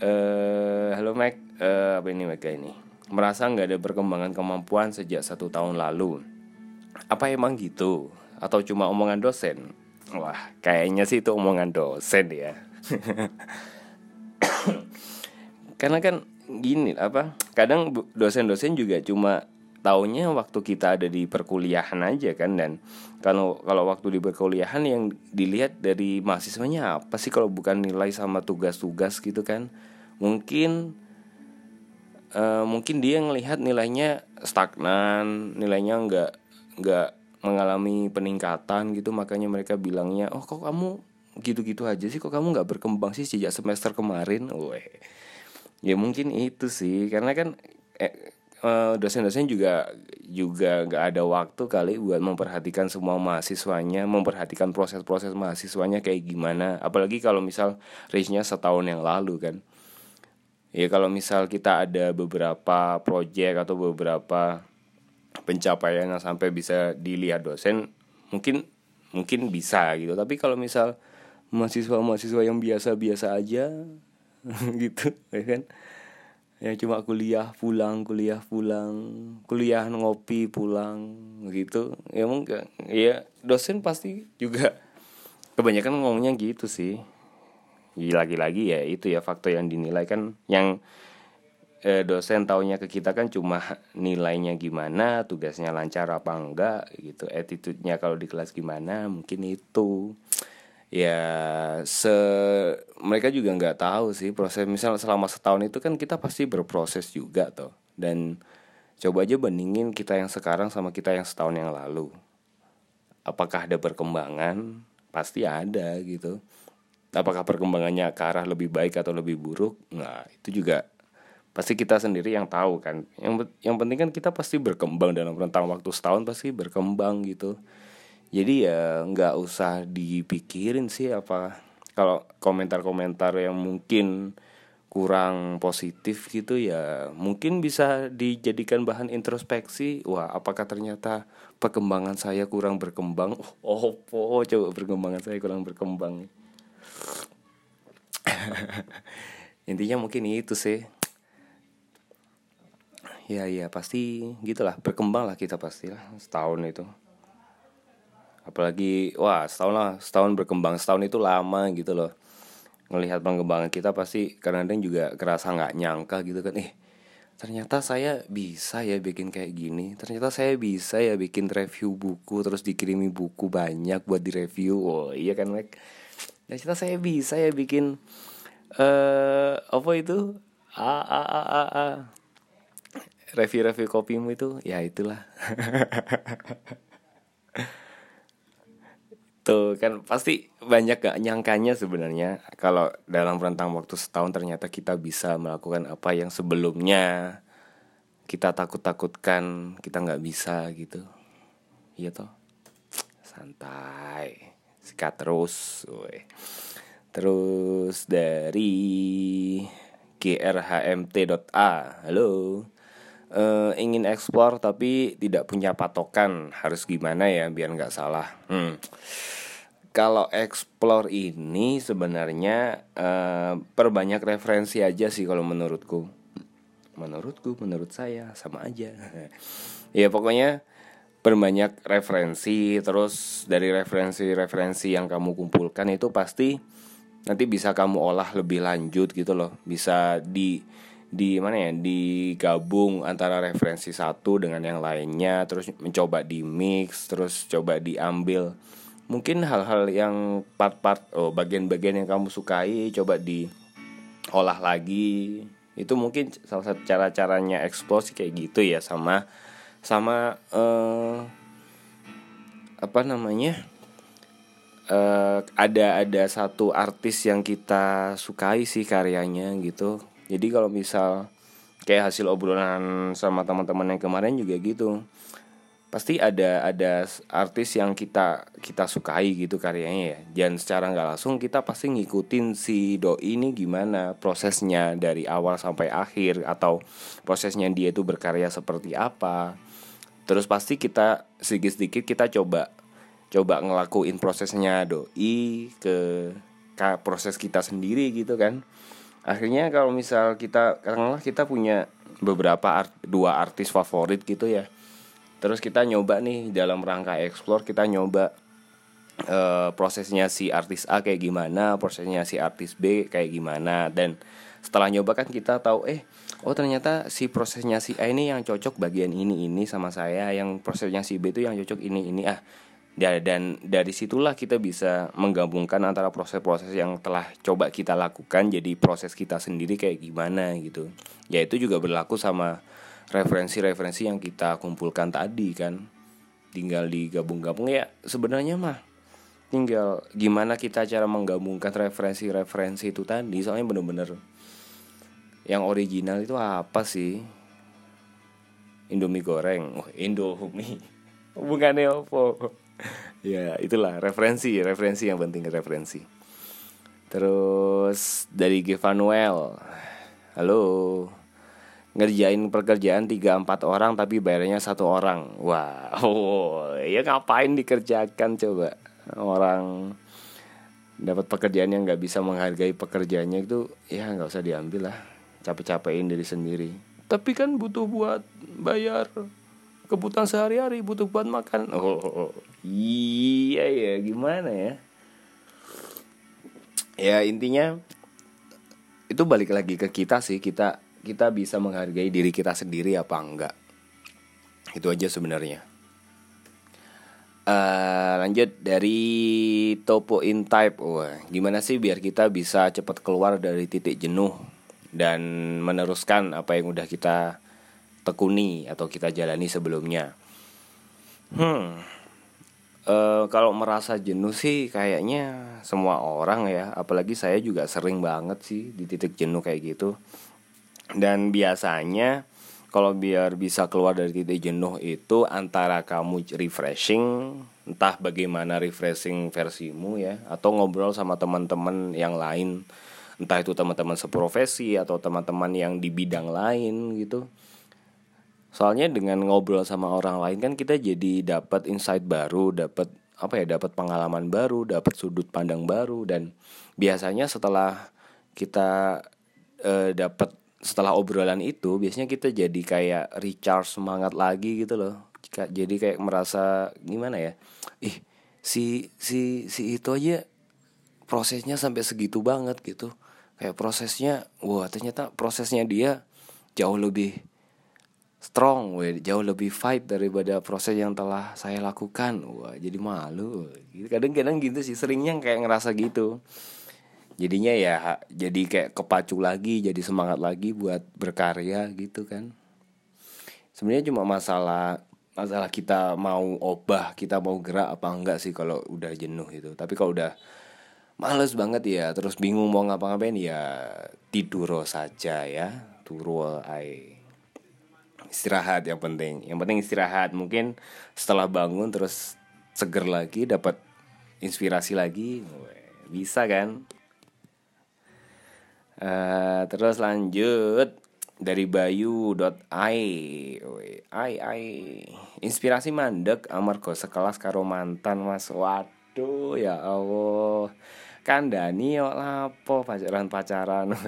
Speaker 1: uh, halo Mac. Uh, apa ini Mega ini? Merasa nggak ada perkembangan kemampuan sejak satu tahun lalu? Apa emang gitu? Atau cuma omongan dosen? Wah kayaknya sih itu omongan dosen ya. Karena kan gini apa kadang dosen-dosen juga cuma taunya waktu kita ada di perkuliahan aja kan dan kalau kalau waktu di perkuliahan yang dilihat dari mahasiswanya apa sih kalau bukan nilai sama tugas-tugas gitu kan? Mungkin uh, mungkin dia ngelihat nilainya stagnan nilainya nggak nggak mengalami peningkatan gitu makanya mereka bilangnya oh kok kamu gitu-gitu aja sih? Kok kamu nggak berkembang sih sejak semester kemarin? Weh. Ya mungkin itu sih karena kan eh, eh, dosen-dosen juga juga nggak ada waktu kali buat memperhatikan semua mahasiswanya memperhatikan proses-proses mahasiswanya kayak gimana. Apalagi kalau misal range-nya setahun yang lalu kan. Ya kalau misal kita ada beberapa project atau beberapa pencapaian yang sampai bisa dilihat dosen mungkin mungkin bisa gitu. Tapi kalau misal mahasiswa-mahasiswa yang biasa-biasa aja gitu ya kan ya cuma kuliah pulang kuliah pulang. Kuliah ngopi pulang gitu. Ya mungkin ya dosen pasti juga kebanyakan ngomongnya gitu sih. Lagi-lagi ya itu ya faktor yang dinilai kan. Yang eh, dosen taunya ke kita kan cuma nilainya gimana tugasnya lancar apa enggak gitu. Attitude-nya kalau di kelas gimana mungkin itu ya se mereka juga nggak tahu sih proses. Misal selama setahun itu kan kita pasti berproses juga toh. Dan coba aja bandingin kita yang sekarang sama kita yang setahun yang lalu. Apakah ada perkembangan? Pasti ada gitu. Apakah perkembangannya ke arah lebih baik atau lebih buruk? Nah itu juga pasti kita sendiri yang tahu kan. Yang yang penting kan kita pasti berkembang dalam rentang waktu setahun pasti berkembang gitu jadi ya nggak usah dipikirin sih apa kalau komentar-komentar yang mungkin kurang positif gitu ya mungkin bisa dijadikan bahan introspeksi. Wah apakah ternyata perkembangan saya kurang berkembang? Oh, oh coba perkembangan saya kurang berkembang. Intinya mungkin itu sih. Ya ya pasti gitulah berkembang lah kita pastilah setahun itu apalagi wah setahun lah setahun berkembang setahun itu lama gitu loh. Ngelihat pengembangan kita pasti kadang-kadang juga kerasa nggak nyangka gitu kan eh ternyata saya bisa ya bikin kayak gini. Ternyata saya bisa ya bikin review buku terus dikirimi buku banyak buat direview. Oh iya kan Mac? Ternyata saya bisa ya bikin eh apa itu? A a a a, a. review-review kopimu itu. Ya itulah tuh kan pasti banyak gak nyangkanya sebenarnya kalau dalam rentang waktu setahun ternyata kita bisa melakukan apa yang sebelumnya kita takut-takutkan kita nggak bisa gitu. Iya toh? Santai. Sikat terus woy. terus dari grhmt.a halo uh, ingin ekspor tapi tidak punya patokan. Harus gimana ya biar nggak salah. Hmm. kalau eksplor ini sebenarnya uh, perbanyak referensi aja sih kalau menurutku. Menurutku menurut saya sama aja. Ya pokoknya berbanyak referensi terus dari referensi-referensi yang kamu kumpulkan itu pasti nanti bisa kamu olah lebih lanjut gitu loh. Bisa di di mana ya digabung antara referensi satu dengan yang lainnya terus mencoba di mix terus coba diambil. Mungkin hal-hal yang part-part oh bagian-bagian yang kamu sukai coba diolah lagi. Itu mungkin salah satu cara caranya eksplosif kayak gitu ya sama sama uh, apa namanya uh, ada ada satu artis yang kita sukai sih karyanya gitu jadi kalau misal kayak hasil obrolan sama teman-teman yang kemarin juga gitu pasti ada ada artis yang kita kita sukai gitu karyanya ya. Dan secara nggak langsung kita pasti ngikutin si doi ini gimana prosesnya dari awal sampai akhir atau prosesnya dia itu berkarya seperti apa. Terus pasti kita sedikit-sedikit kita coba coba ngelakuin prosesnya doi ke proses kita sendiri gitu kan akhirnya kalau misal kita karena kita punya beberapa art, dua artis favorit gitu ya. Terus kita nyoba nih dalam rangka explore kita nyoba uh, prosesnya si artis A kayak gimana prosesnya si artis B kayak gimana. Dan setelah nyoba kan kita tahu eh oh ternyata si prosesnya si A ini yang cocok bagian ini ini sama saya yang prosesnya si B itu yang cocok ini ini ah dan dari situlah kita bisa menggabungkan antara proses-proses yang telah coba kita lakukan jadi proses kita sendiri kayak gimana gitu. Ya itu juga berlaku sama referensi-referensi yang kita kumpulkan tadi kan. Tinggal digabung-gabung. Ya sebenarnya mah tinggal gimana kita cara menggabungkan referensi-referensi itu tadi. Soalnya bener-bener yang original itu apa sih? Indomie goreng. Oh Indomie. Bukannya apa ya itulah referensi referensi yang penting referensi. Terus dari Givanuel. Halo. Ngerjain pekerjaan tiga empat orang tapi bayarnya satu orang. Wah wow. ya ngapain dikerjakan coba? Orang dapat pekerjaan yang nggak bisa menghargai pekerjaannya itu ya nggak usah diambil lah. Capek-capekin diri sendiri. Tapi kan butuh buat bayar kebutuhan sehari-hari butuh buat makan. Oh iya ya. Gimana ya? Ya intinya itu balik lagi ke kita sih. Kita kita bisa menghargai diri kita sendiri apa enggak. Itu aja sebenarnya. Uh, lanjut dari topo in type. Wah gimana sih biar kita bisa cepat keluar dari titik jenuh dan meneruskan apa yang udah kita tekuni atau kita jalani sebelumnya? Hmm Uh, kalau merasa jenuh sih kayaknya semua orang ya, apalagi saya juga sering banget sih di titik jenuh kayak gitu. Dan biasanya kalau biar bisa keluar dari titik jenuh itu antara kamu refreshing entah bagaimana refreshing versimu ya atau ngobrol sama teman-teman yang lain. Entah itu teman-teman seprofesi atau teman-teman yang di bidang lain gitu soalnya dengan ngobrol sama orang lain kan kita jadi dapat insight baru dapat apa ya dapat pengalaman baru dapat sudut pandang baru. Dan biasanya setelah kita eh, dapat setelah obrolan itu biasanya kita jadi kayak recharge semangat lagi gitu loh. Jadi kayak merasa gimana ya ih si si si itu aja prosesnya sampai segitu banget gitu. Kayak prosesnya wah ternyata prosesnya dia jauh lebih strong we, jauh lebih fight daripada proses yang telah saya lakukan. Wah jadi malu. Kadang-kadang gitu sih seringnya kayak ngerasa gitu. Jadinya ya jadi kayak kepacu lagi jadi semangat lagi buat berkarya gitu kan. Sebenarnya cuma masalah masalah kita mau obah kita mau gerak apa enggak sih kalau udah jenuh itu. Tapi kalau udah males banget ya terus bingung mau ngapa-ngapain ya tidur saja ya. Turu ai istirahat yang penting. Yang penting istirahat. Mungkin setelah bangun terus seger lagi dapat inspirasi lagi bisa kan? Uh, terus lanjut. Dari bayu.ai ai ai. Inspirasi mandek amargo sekelas karo mantan mas. Waduh ya Allah. Kandani yo lapo pacaran pacaran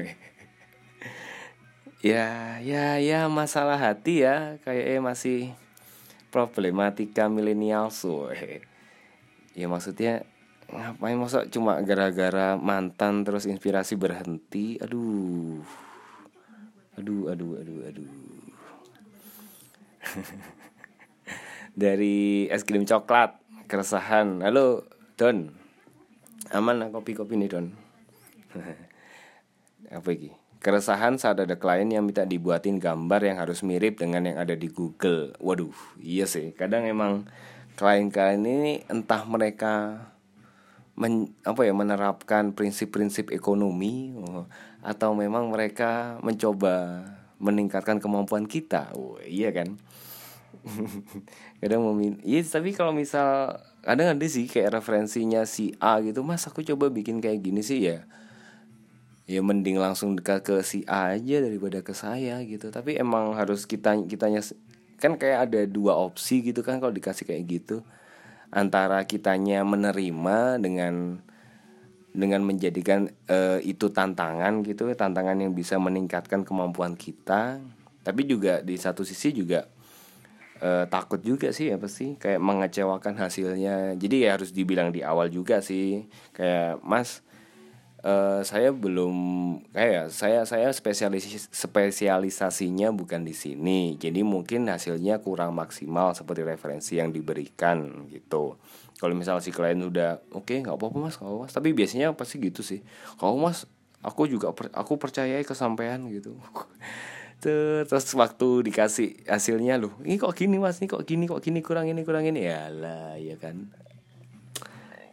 Speaker 1: ya ya ya masalah hati ya kayak eh, masih problematika milenial so ya maksudnya ngapain masa cuma gara-gara mantan terus inspirasi berhenti? Aduh. Aduh aduh aduh aduh. Dari es krim coklat keresahan. Halo Don. Aman kopi kopi nih Don. Apa ini keresahan saat ada klien yang minta dibuatin gambar yang harus mirip dengan yang ada di Google. Waduh iya sih. Kadang emang klien-klien ini entah mereka men, apa ya menerapkan prinsip-prinsip ekonomi oh, atau memang mereka mencoba meningkatkan kemampuan kita. Oh, iya kan? Kadang mau iya tapi kalau misal kadang ada sih kayak referensinya si A gitu mas aku coba bikin kayak gini sih ya ya mending langsung dekat ke si A aja daripada ke saya gitu. Tapi emang harus kita kitanya kan kayak ada dua opsi gitu kan kalau dikasih kayak gitu. Antara kitanya menerima dengan dengan menjadikan uh, itu tantangan gitu tantangan yang bisa meningkatkan kemampuan kita. Tapi juga di satu sisi juga uh, takut juga sih apa sih kayak mengecewakan hasilnya. Jadi ya harus dibilang di awal juga sih kayak mas Uh, saya belum kayak saya saya spesialis spesialisasinya bukan di sini. Jadi mungkin hasilnya kurang maksimal seperti referensi yang diberikan gitu. Kalau misal si klien udah oke okay, nggak apa-apa mas kalau mas tapi biasanya pasti gitu sih. Kalau mas aku juga per, aku percayai kesampaian gitu. Terus waktu dikasih hasilnya loh ini kok gini mas? Ini kok gini kok gini kurang ini kurang ini. Ya lah ya kan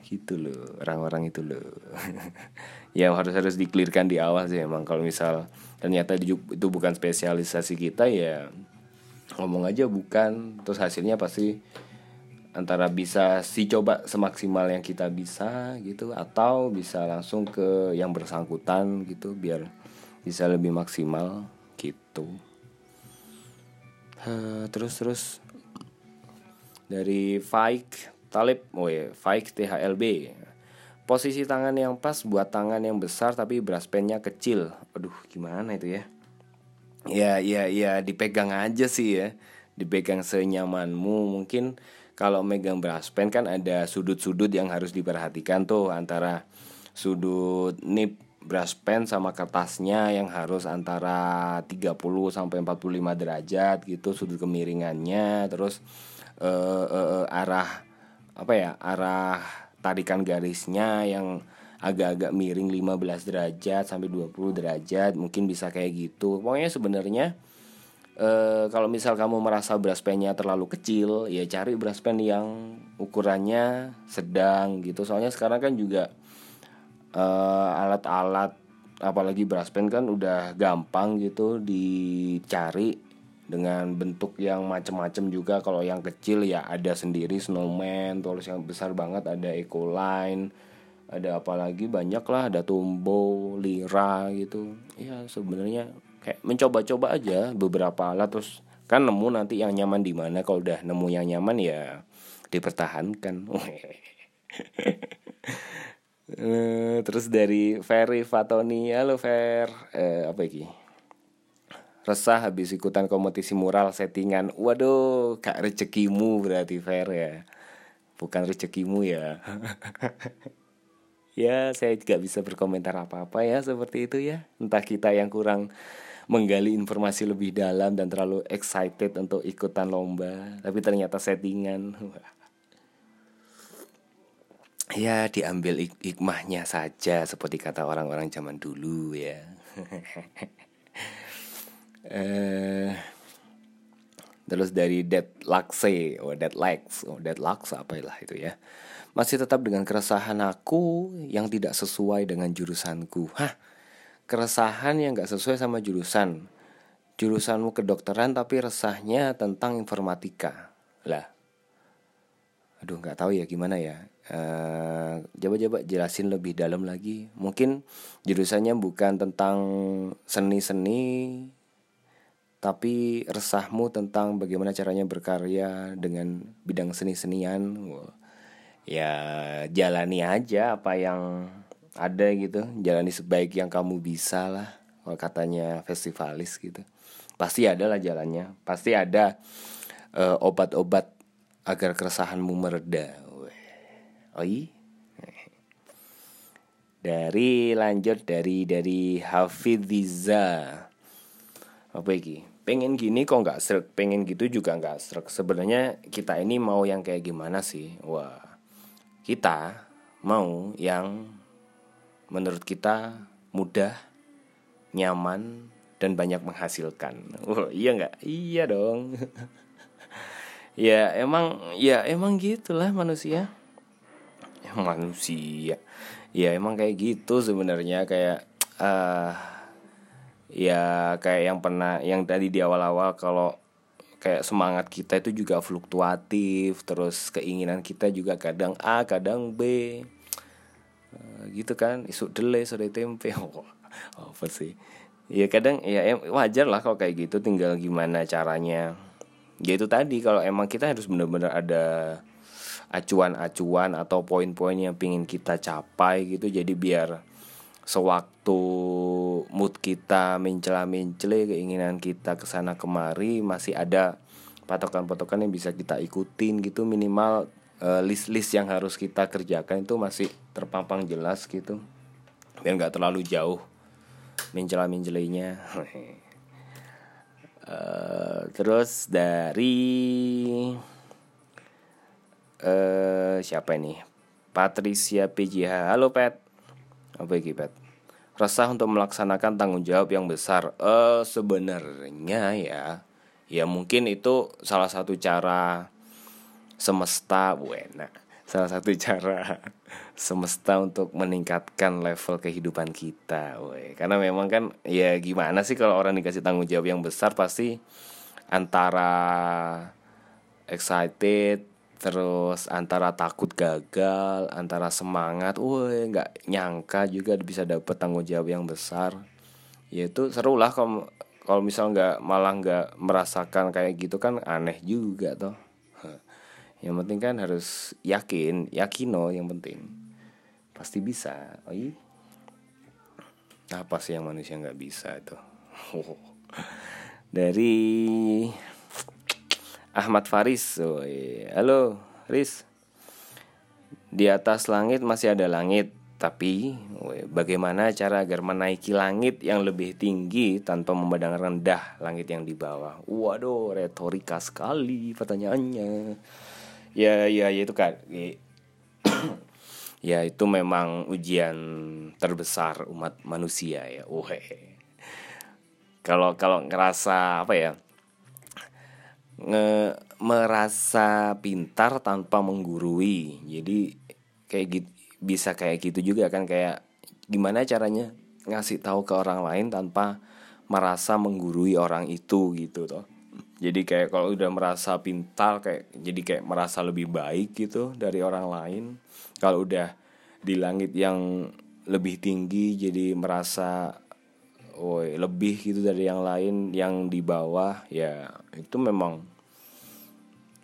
Speaker 1: gitu loh orang-orang itu loh. Ya harus harus diklirkan di awal sih emang. Kalau misal ternyata itu bukan spesialisasi kita ya ngomong aja bukan. Terus hasilnya pasti antara bisa si coba semaksimal yang kita bisa gitu atau bisa langsung ke yang bersangkutan gitu biar bisa lebih maksimal gitu. Uh, terus terus dari Faik Talib, oh ya, Faik THLB. Posisi tangan yang pas buat tangan yang besar tapi brush pennya kecil. Aduh, gimana itu ya? Ya, ya, ya, dipegang aja sih ya. Dipegang senyamanmu. Mungkin kalau megang brush pen kan ada sudut-sudut yang harus diperhatikan tuh antara sudut nip brush pen sama kertasnya yang harus antara 30 sampai 45 derajat gitu sudut kemiringannya terus uh, uh, arah apa ya arah tarikan garisnya yang agak-agak miring 15 derajat sampai 20 derajat mungkin bisa kayak gitu. Pokoknya sebenarnya e, kalau misal kamu merasa brush pennya terlalu kecil ya cari brush pen yang ukurannya sedang gitu. Soalnya sekarang kan juga eh, alat-alat apalagi brush pen kan udah gampang gitu dicari dengan bentuk yang macam-macam juga. Kalau yang kecil ya ada sendiri snowman terus yang besar banget ada ecoline ada apa lagi banyak lah ada tumbo lira gitu. Ya sebenarnya kayak mencoba-coba aja beberapa alat terus kan nemu nanti yang nyaman di mana. Kalau udah nemu yang nyaman ya dipertahankan. Eh, terus dari Ferry Fatoni. Halo Fer. Eh, apa ini resah habis ikutan kompetisi mural settingan. Waduh kak rezekimu berarti fair ya. Bukan rezekimu ya. Ya saya tidak bisa berkomentar apa-apa ya seperti itu ya. Entah kita yang kurang menggali informasi lebih dalam dan terlalu excited untuk ikutan lomba tapi ternyata settingan. Ya diambil ik hikmahnya saja seperti kata orang-orang zaman dulu ya. eh terus dari Dead Laxe, oh Dead Lax, oh Dead Lax apa lah itu ya. Masih tetap dengan keresahan aku yang tidak sesuai dengan jurusanku. Hah? Keresahan yang gak sesuai sama jurusan. Jurusanmu kedokteran tapi resahnya tentang informatika. Lah. Aduh nggak tahu ya gimana ya Uh, coba-coba jelasin lebih dalam lagi. Mungkin jurusannya bukan tentang seni-seni, tapi resahmu tentang bagaimana caranya berkarya dengan bidang seni-senian. Ya jalani aja apa yang ada gitu, jalani sebaik yang kamu bisa lah. Kalau katanya festivalis gitu, pasti ada lah jalannya, pasti ada uh, obat-obat agar keresahanmu mereda Oi. Dari lanjut dari dari Hafiziza. Apa iki? Pengen gini kok nggak serak, pengen gitu juga nggak serak. Sebenarnya kita ini mau yang kayak gimana sih? Wah, kita mau yang menurut kita mudah, nyaman, dan banyak menghasilkan. Wah, iya nggak? Iya dong. ya emang, ya emang gitulah manusia manusia ya emang kayak gitu sebenarnya kayak uh, ya kayak yang pernah yang tadi di awal-awal kalau kayak semangat kita itu juga fluktuatif terus keinginan kita juga kadang A kadang B. Uh, gitu kan isu delay sore tempe. Oh, apa sih? Ya kadang ya wajar lah kalau kayak gitu tinggal gimana caranya. Ya itu tadi kalau emang kita harus benar-benar ada acuan-acuan atau poin-poin yang pingin kita capai gitu jadi biar sewaktu mood kita mencela-mencele keinginan kita ke sana kemari masih ada patokan-patokan yang bisa kita ikutin gitu minimal uh, list-list yang harus kita kerjakan itu masih terpampang jelas gitu biar nggak terlalu jauh mencela-mencelenya uh, terus dari eh siapa ini? Patricia PJH. Halo Pet. Apa ini Pet? Resah untuk melaksanakan tanggung jawab yang besar. Eh sebenarnya ya, ya mungkin itu salah satu cara semesta buena. Salah satu cara semesta untuk meningkatkan level kehidupan kita, we. Karena memang kan ya gimana sih kalau orang dikasih tanggung jawab yang besar pasti antara excited terus antara takut gagal antara semangat woi nggak nyangka juga bisa dapet tanggung jawab yang besar. Ya itu seru lah kalau kalau misal nggak malah nggak merasakan kayak gitu kan aneh juga toh. Yang penting kan harus yakin yakino yang penting. Pasti bisa iya apa sih yang manusia nggak bisa itu? Dari Ahmad Faris. Oh, iya. Halo, Riz. Di atas langit masih ada langit, tapi bagaimana cara agar menaiki langit yang lebih tinggi tanpa memandang rendah langit yang di bawah? Waduh, retorika sekali pertanyaannya. Ya, ya, ya itu kan. ya itu memang ujian terbesar umat manusia ya. Wah. Kalau kalau ngerasa apa ya? Nge merasa pintar tanpa menggurui. Jadi kayak gitu bisa kayak gitu juga kan kayak gimana caranya ngasih tahu ke orang lain tanpa merasa menggurui orang itu gitu toh. Jadi kayak kalau udah merasa pintar kayak jadi kayak merasa lebih baik gitu dari orang lain. Kalau udah di langit yang lebih tinggi jadi merasa oh lebih gitu dari yang lain yang di bawah ya itu memang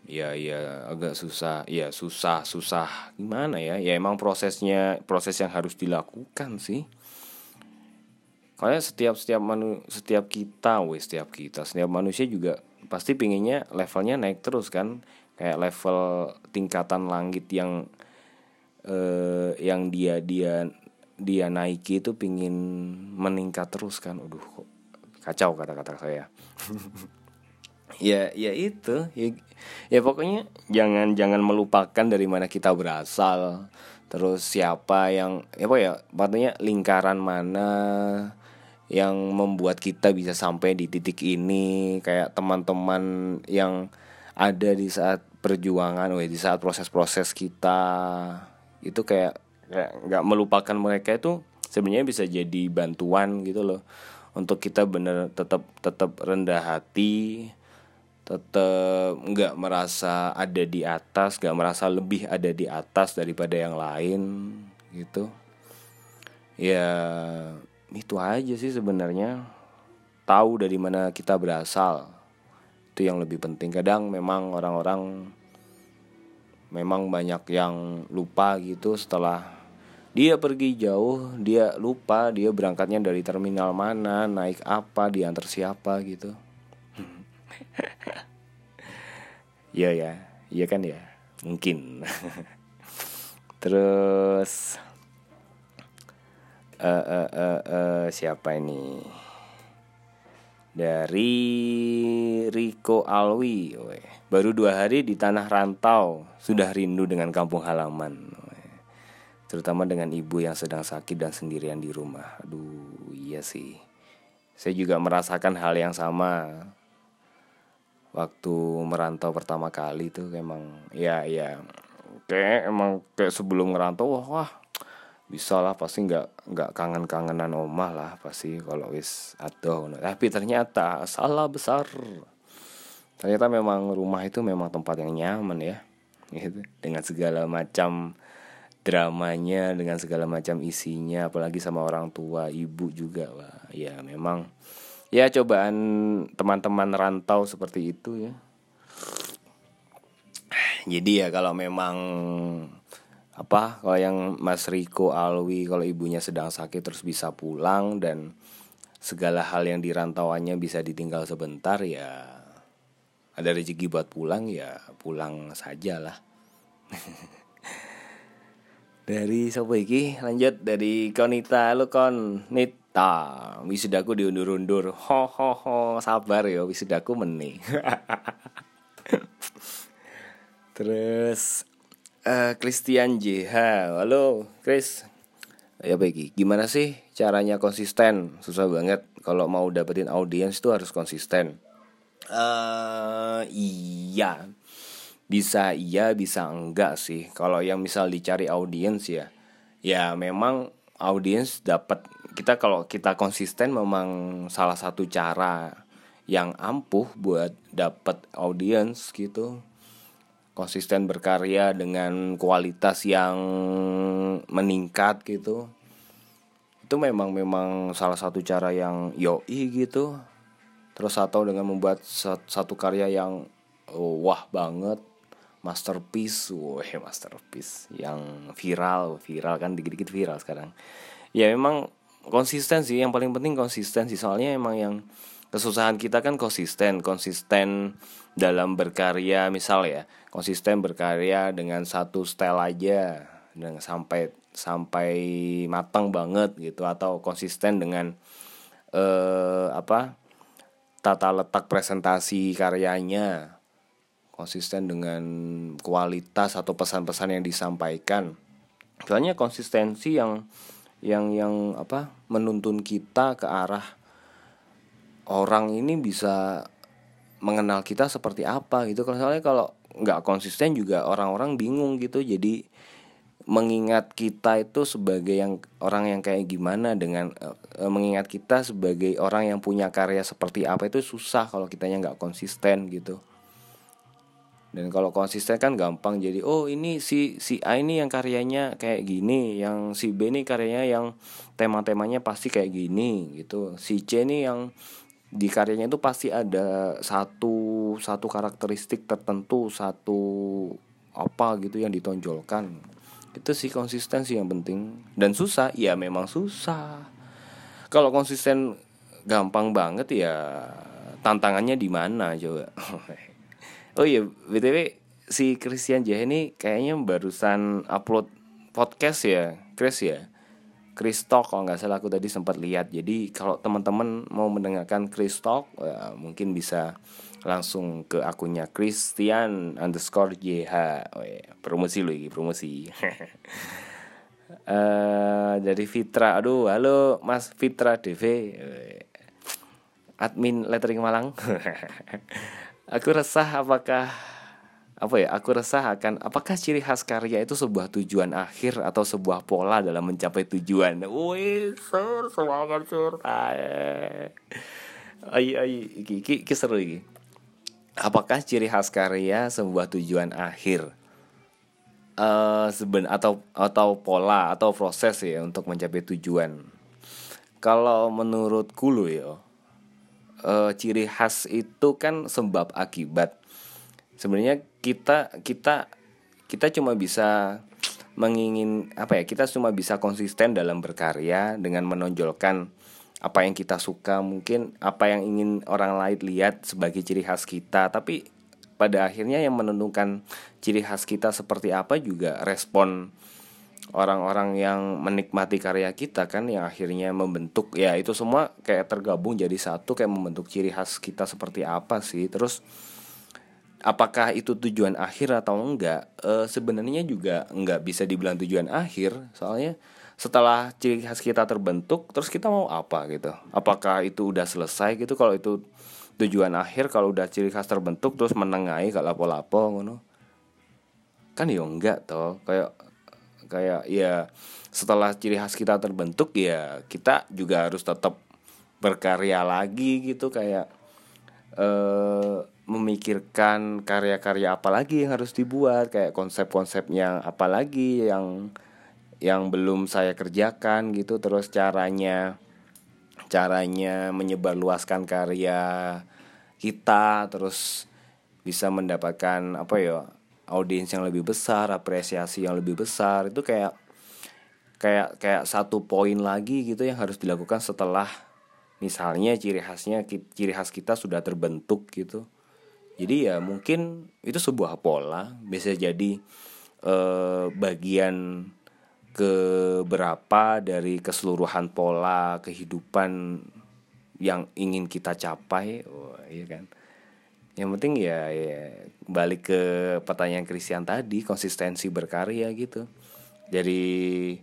Speaker 1: ya ya agak susah ya susah susah gimana ya ya emang prosesnya proses yang harus dilakukan sih kayak setiap setiap manu setiap kita wes setiap kita setiap manusia juga pasti pinginnya levelnya naik terus kan kayak level tingkatan langit yang eh, yang dia dia dia naiki itu pingin meningkat terus kan. Aduh kok kacau kata-kata saya. ya ya itu. Ya, ya pokoknya jangan jangan melupakan dari mana kita berasal. Terus siapa yang ya apa ya artinya lingkaran mana yang membuat kita bisa sampai di titik ini. Kayak teman-teman yang ada di saat perjuangan, weh, di saat proses-proses kita. Itu kayak kayak nggak melupakan mereka itu sebenarnya bisa jadi bantuan gitu loh. Untuk kita bener tetap tetap rendah hati tetap nggak merasa ada di atas nggak merasa lebih ada di atas daripada yang lain gitu. Ya itu aja sih sebenarnya. Tahu dari mana kita berasal. Itu yang lebih penting. Kadang memang orang-orang memang banyak yang lupa gitu setelah dia pergi jauh dia lupa dia berangkatnya dari terminal mana naik apa diantar siapa gitu Iya ya. Iya kan ya? Mungkin. Terus uh, uh, uh, uh, siapa ini? Dari Riko Alwi baru dua hari di tanah rantau. Sudah rindu dengan kampung halaman terutama dengan ibu yang sedang sakit dan sendirian di rumah. Aduh iya sih. Saya juga merasakan hal yang sama waktu merantau pertama kali tuh emang ya ya kayak emang kayak sebelum ngerantau wah, wah bisa lah pasti nggak nggak kangen-kangenan omah lah pasti kalau wis atau tapi ternyata salah besar. Ternyata memang rumah itu memang tempat yang nyaman ya gitu. Dengan segala macam dramanya dengan segala macam isinya apalagi sama orang tua ibu juga wah ya memang ya cobaan teman-teman rantau seperti itu ya. Jadi ya kalau memang apa kalau yang Mas Riko Alwi kalau ibunya sedang sakit terus bisa pulang dan segala hal yang dirantauannya bisa ditinggal sebentar ya ada rezeki buat pulang ya pulang saja lah dari sopo iki? Lanjut dari Konita. Lu kon Nita wisudaku diundur-undur. Ho ho ho. Sabar ya wisudaku meni terus uh, Christian JH halo Chris. Ya baik gimana sih caranya konsisten? Susah banget. Kalau mau dapetin audiens itu harus konsisten. Uh, iya. Bisa iya bisa enggak sih? Kalau yang misal dicari audiens ya. Ya memang audiens dapat kita kalau kita konsisten memang salah satu cara yang ampuh buat dapat audiens gitu. Konsisten berkarya dengan kualitas yang meningkat gitu. Itu memang memang salah satu cara yang yoi gitu. Terus atau dengan membuat satu karya yang oh, wah banget. Masterpiece wah masterpiece yang viral viral kan dikit-dikit viral sekarang. Ya memang konsisten sih yang paling penting konsisten sih. Soalnya emang yang kesusahan kita kan konsisten. Konsisten dalam berkarya misal ya konsisten berkarya dengan satu style aja dengan sampai sampai matang banget gitu. Atau konsisten dengan eh, apa tata letak presentasi karyanya. Konsisten dengan kualitas atau pesan-pesan yang disampaikan. Soalnya konsistensi yang yang yang apa menuntun kita ke arah orang ini bisa mengenal kita seperti apa gitu. Kalau soalnya kalau nggak konsisten juga orang-orang bingung gitu. Jadi mengingat kita itu sebagai yang orang yang kayak gimana dengan uh, mengingat kita sebagai orang yang punya karya seperti apa itu susah kalau kitanya nggak konsisten gitu dan kalau konsisten kan gampang. Jadi oh ini si si A ini yang karyanya kayak gini yang si B ini karyanya yang tema-temanya pasti kayak gini gitu. Si C ini yang di karyanya itu pasti ada satu satu karakteristik tertentu satu apa gitu yang ditonjolkan. Itu sih konsistensi yang penting. Dan susah ya memang susah. Kalau konsisten gampang banget ya tantangannya di mana coba oh iya btw si Christian Jah ini kayaknya barusan upload podcast ya Chris ya? Chris Talk kalau nggak salah aku tadi sempat lihat. Jadi kalau teman-teman mau mendengarkan Chris Talk ya, mungkin bisa langsung ke akunnya Christian underscore JH oh, iya. promosi lagi promosi. Uh, dari Fitra aduh halo Mas Fitra DV admin lettering Malang aku resah apakah apa ya aku resah akan apakah ciri khas karya itu sebuah tujuan akhir atau sebuah pola dalam mencapai tujuan? Wih sur semangat sur. Ayo ayo iki, iki, seru apakah ciri khas karya sebuah tujuan akhir? Uh, seben atau atau pola atau proses ya untuk mencapai tujuan. Kalau menurutku lo ya uh, ciri khas itu kan sebab akibat. Sebenarnya kita kita kita cuma bisa mengingin apa ya kita cuma bisa konsisten dalam berkarya dengan menonjolkan apa yang kita suka mungkin apa yang ingin orang lain lihat sebagai ciri khas kita. Tapi pada akhirnya yang menentukan ciri khas kita seperti apa juga respon orang-orang yang menikmati karya kita kan yang akhirnya membentuk ya itu semua kayak tergabung jadi satu kayak membentuk ciri khas kita seperti apa sih. Terus apakah itu tujuan akhir atau enggak? E, sebenarnya juga enggak bisa dibilang tujuan akhir. Soalnya setelah ciri khas kita terbentuk terus kita mau apa gitu? Apakah itu udah selesai gitu? Kalau itu tujuan akhir kalau udah ciri khas terbentuk terus menengahi kalau lapo-lapo ngono. Kan ya enggak toh. Kayak kayak ya setelah ciri khas kita terbentuk ya kita juga harus tetap berkarya lagi gitu. Kayak eh memikirkan karya-karya apa lagi yang harus dibuat. Kayak konsep-konsep yang apa lagi yang yang belum saya kerjakan gitu. Terus caranya caranya menyebarluaskan karya kita. Terus bisa mendapatkan apa ya audiens yang lebih besar apresiasi yang lebih besar itu kayak kayak kayak satu poin lagi gitu yang harus dilakukan setelah misalnya ciri khasnya ciri khas kita sudah terbentuk gitu. Jadi ya mungkin itu sebuah pola bisa jadi eh, bagian keberapa dari keseluruhan pola kehidupan yang ingin kita capai. Oh, iya kan yang penting ya, ya balik ke pertanyaan Christian tadi konsistensi berkarya gitu. Jadi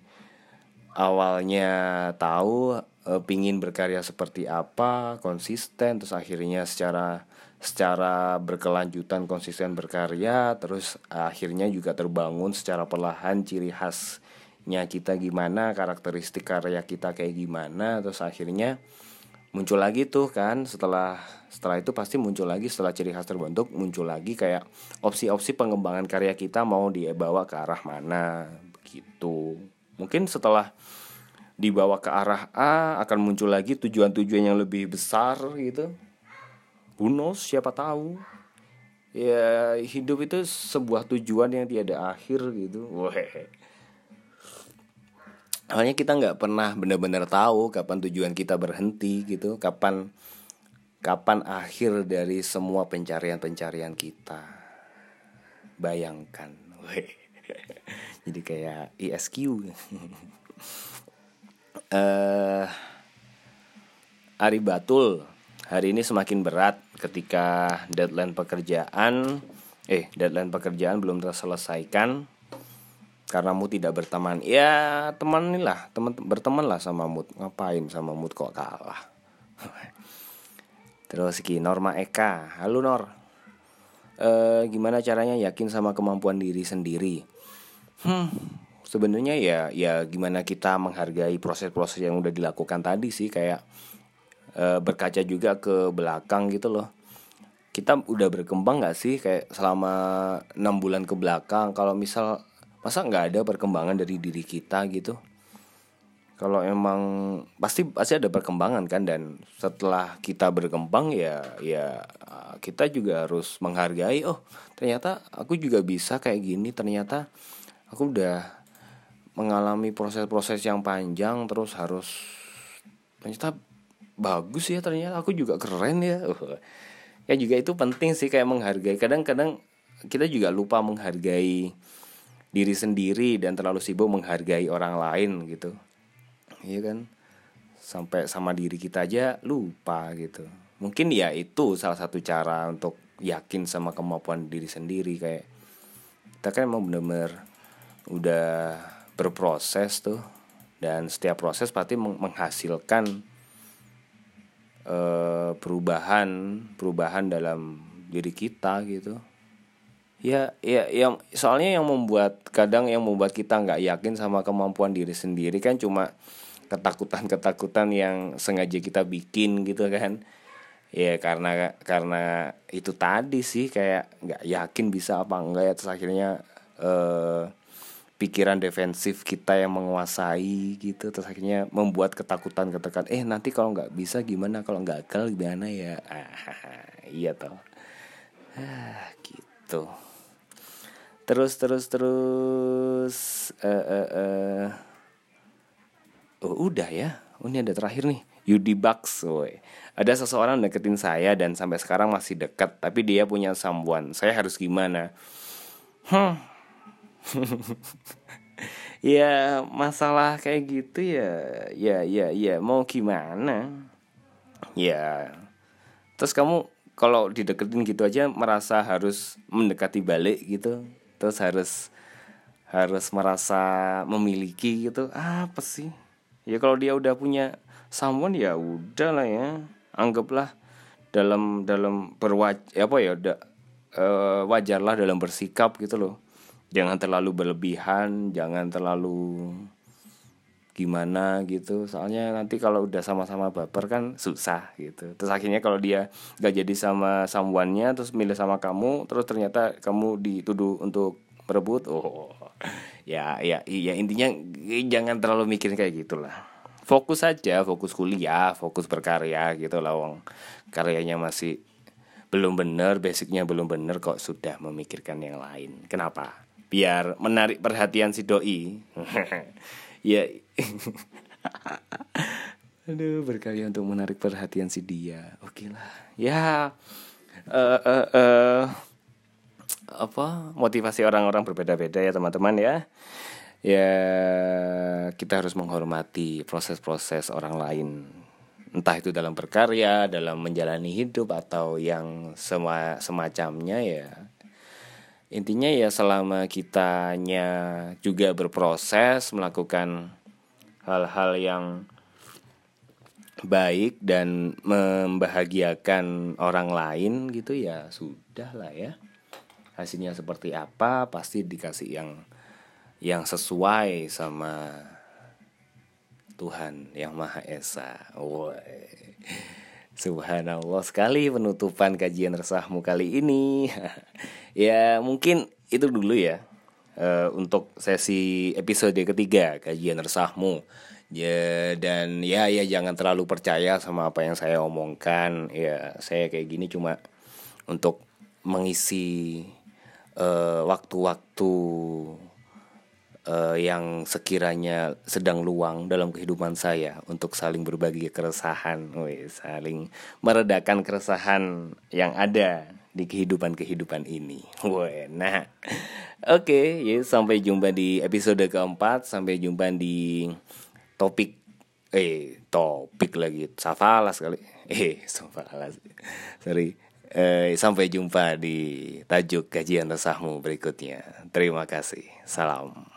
Speaker 1: awalnya tahu e, pingin berkarya seperti apa konsisten terus akhirnya secara secara berkelanjutan konsisten berkarya terus akhirnya juga terbangun secara perlahan ciri khasnya kita gimana karakteristik karya kita kayak gimana terus akhirnya muncul lagi tuh kan setelah setelah itu pasti muncul lagi setelah ciri khas terbentuk muncul lagi kayak opsi-opsi pengembangan karya kita mau dibawa ke arah mana begitu. Mungkin setelah dibawa ke arah A akan muncul lagi tujuan-tujuan yang lebih besar gitu. Who siapa tahu. Ya hidup itu sebuah tujuan yang tiada akhir gitu. Hanya kita nggak pernah benar-benar tahu kapan tujuan kita berhenti gitu, kapan kapan akhir dari semua pencarian-pencarian kita. Bayangkan, jadi kayak ISQ. uh, eh, Ari Batul hari ini semakin berat ketika deadline pekerjaan eh deadline pekerjaan belum terselesaikan karena mood tidak berteman. Ya teman lah teman berteman lah sama mood. Ngapain sama mood kok kalah? Terus ki Norma Eka. Halo Nor. E, gimana caranya yakin sama kemampuan diri sendiri? Hmm sebenarnya ya ya gimana kita menghargai proses-proses yang udah dilakukan tadi sih. Kayak e, berkaca juga ke belakang gitu loh. Kita udah berkembang gak sih? Kayak selama enam bulan ke belakang kalau misal masa nggak ada perkembangan dari diri kita gitu? Kalau emang pasti pasti ada perkembangan kan dan setelah kita berkembang ya ya kita juga harus menghargai oh ternyata aku juga bisa kayak gini ternyata aku udah mengalami proses-proses yang panjang terus harus ternyata bagus ya ternyata aku juga keren ya. Ya juga itu penting sih kayak menghargai. Kadang-kadang kita juga lupa menghargai diri sendiri dan terlalu sibuk menghargai orang lain gitu. Iya kan? Sampai sama diri kita aja lupa gitu. Mungkin ya itu salah satu cara untuk yakin sama kemampuan diri sendiri kayak kita kan emang bener-bener udah berproses tuh dan setiap proses pasti menghasilkan uh, perubahan perubahan dalam diri kita gitu ya ya yang soalnya yang membuat kadang yang membuat kita nggak yakin sama kemampuan diri sendiri kan cuma ketakutan ketakutan yang sengaja kita bikin gitu kan. Ya karena karena itu tadi sih kayak nggak yakin bisa apa enggak ya terus akhirnya eh, pikiran defensif kita yang menguasai gitu terus akhirnya membuat ketakutan ketakutan eh nanti kalau nggak bisa gimana? Kalau nggak gagal gimana ya? Ah, iya toh. Ah, gitu terus terus terus uh, uh, uh. oh udah ya? Oh, ini ada terakhir nih. Yudi Bucks woy. ada seseorang deketin saya dan sampai sekarang masih dekat tapi dia punya sambuan saya harus gimana? Hmm. Ya masalah kayak gitu ya ya ya ya. Mau gimana? Ya. Terus kamu kalau dideketin gitu aja merasa harus mendekati balik gitu terus harus harus merasa memiliki gitu. Apa sih? Ya kalau dia udah punya someone ya udah lah ya. Anggaplah dalam dalam berwaj apa ya udah uh, wajarlah dalam bersikap gitu loh. Jangan terlalu berlebihan jangan terlalu gimana gitu. Soalnya nanti kalau udah sama-sama baper kan susah gitu. Terus akhirnya kalau dia gak jadi sama samuannya terus milih sama kamu terus ternyata kamu dituduh untuk merebut oh ya ya ya intinya jangan terlalu mikirin kayak gitulah. Fokus aja fokus kuliah fokus berkarya gitu lah wong. Karyanya masih belum bener basicnya belum bener kok sudah memikirkan yang lain. Kenapa? Biar menarik perhatian si doi ya aduh berkarya untuk menarik perhatian si dia. Oke lah. Ya uh, uh, uh, apa motivasi orang-orang berbeda-beda ya teman-teman ya. Ya kita harus menghormati proses-proses orang lain. Entah itu dalam berkarya dalam menjalani hidup atau yang sema semacamnya ya intinya ya selama kitanya juga berproses melakukan hal-hal yang baik dan membahagiakan orang lain gitu ya sudah lah ya hasilnya seperti apa pasti dikasih yang yang sesuai sama Tuhan yang Maha Esa. Woy. Subhanallah sekali penutupan kajian resahmu kali ini. ya mungkin itu dulu ya uh, untuk sesi episode ketiga kajian resahmu. Ya dan ya ya jangan terlalu percaya sama apa yang saya omongkan. Ya saya kayak gini cuma untuk mengisi uh, waktu-waktu uh, yang sekiranya sedang luang dalam kehidupan saya untuk saling berbagi keresahan, Wih, saling meredakan keresahan yang ada di kehidupan-kehidupan ini. Wih, nah, oke, okay, ya sampai jumpa di episode keempat, sampai jumpa di topik eh topik lagi safalas kali eh safalas sorry. Eh, sampai jumpa di tajuk kajian resahmu berikutnya. Terima kasih. Salam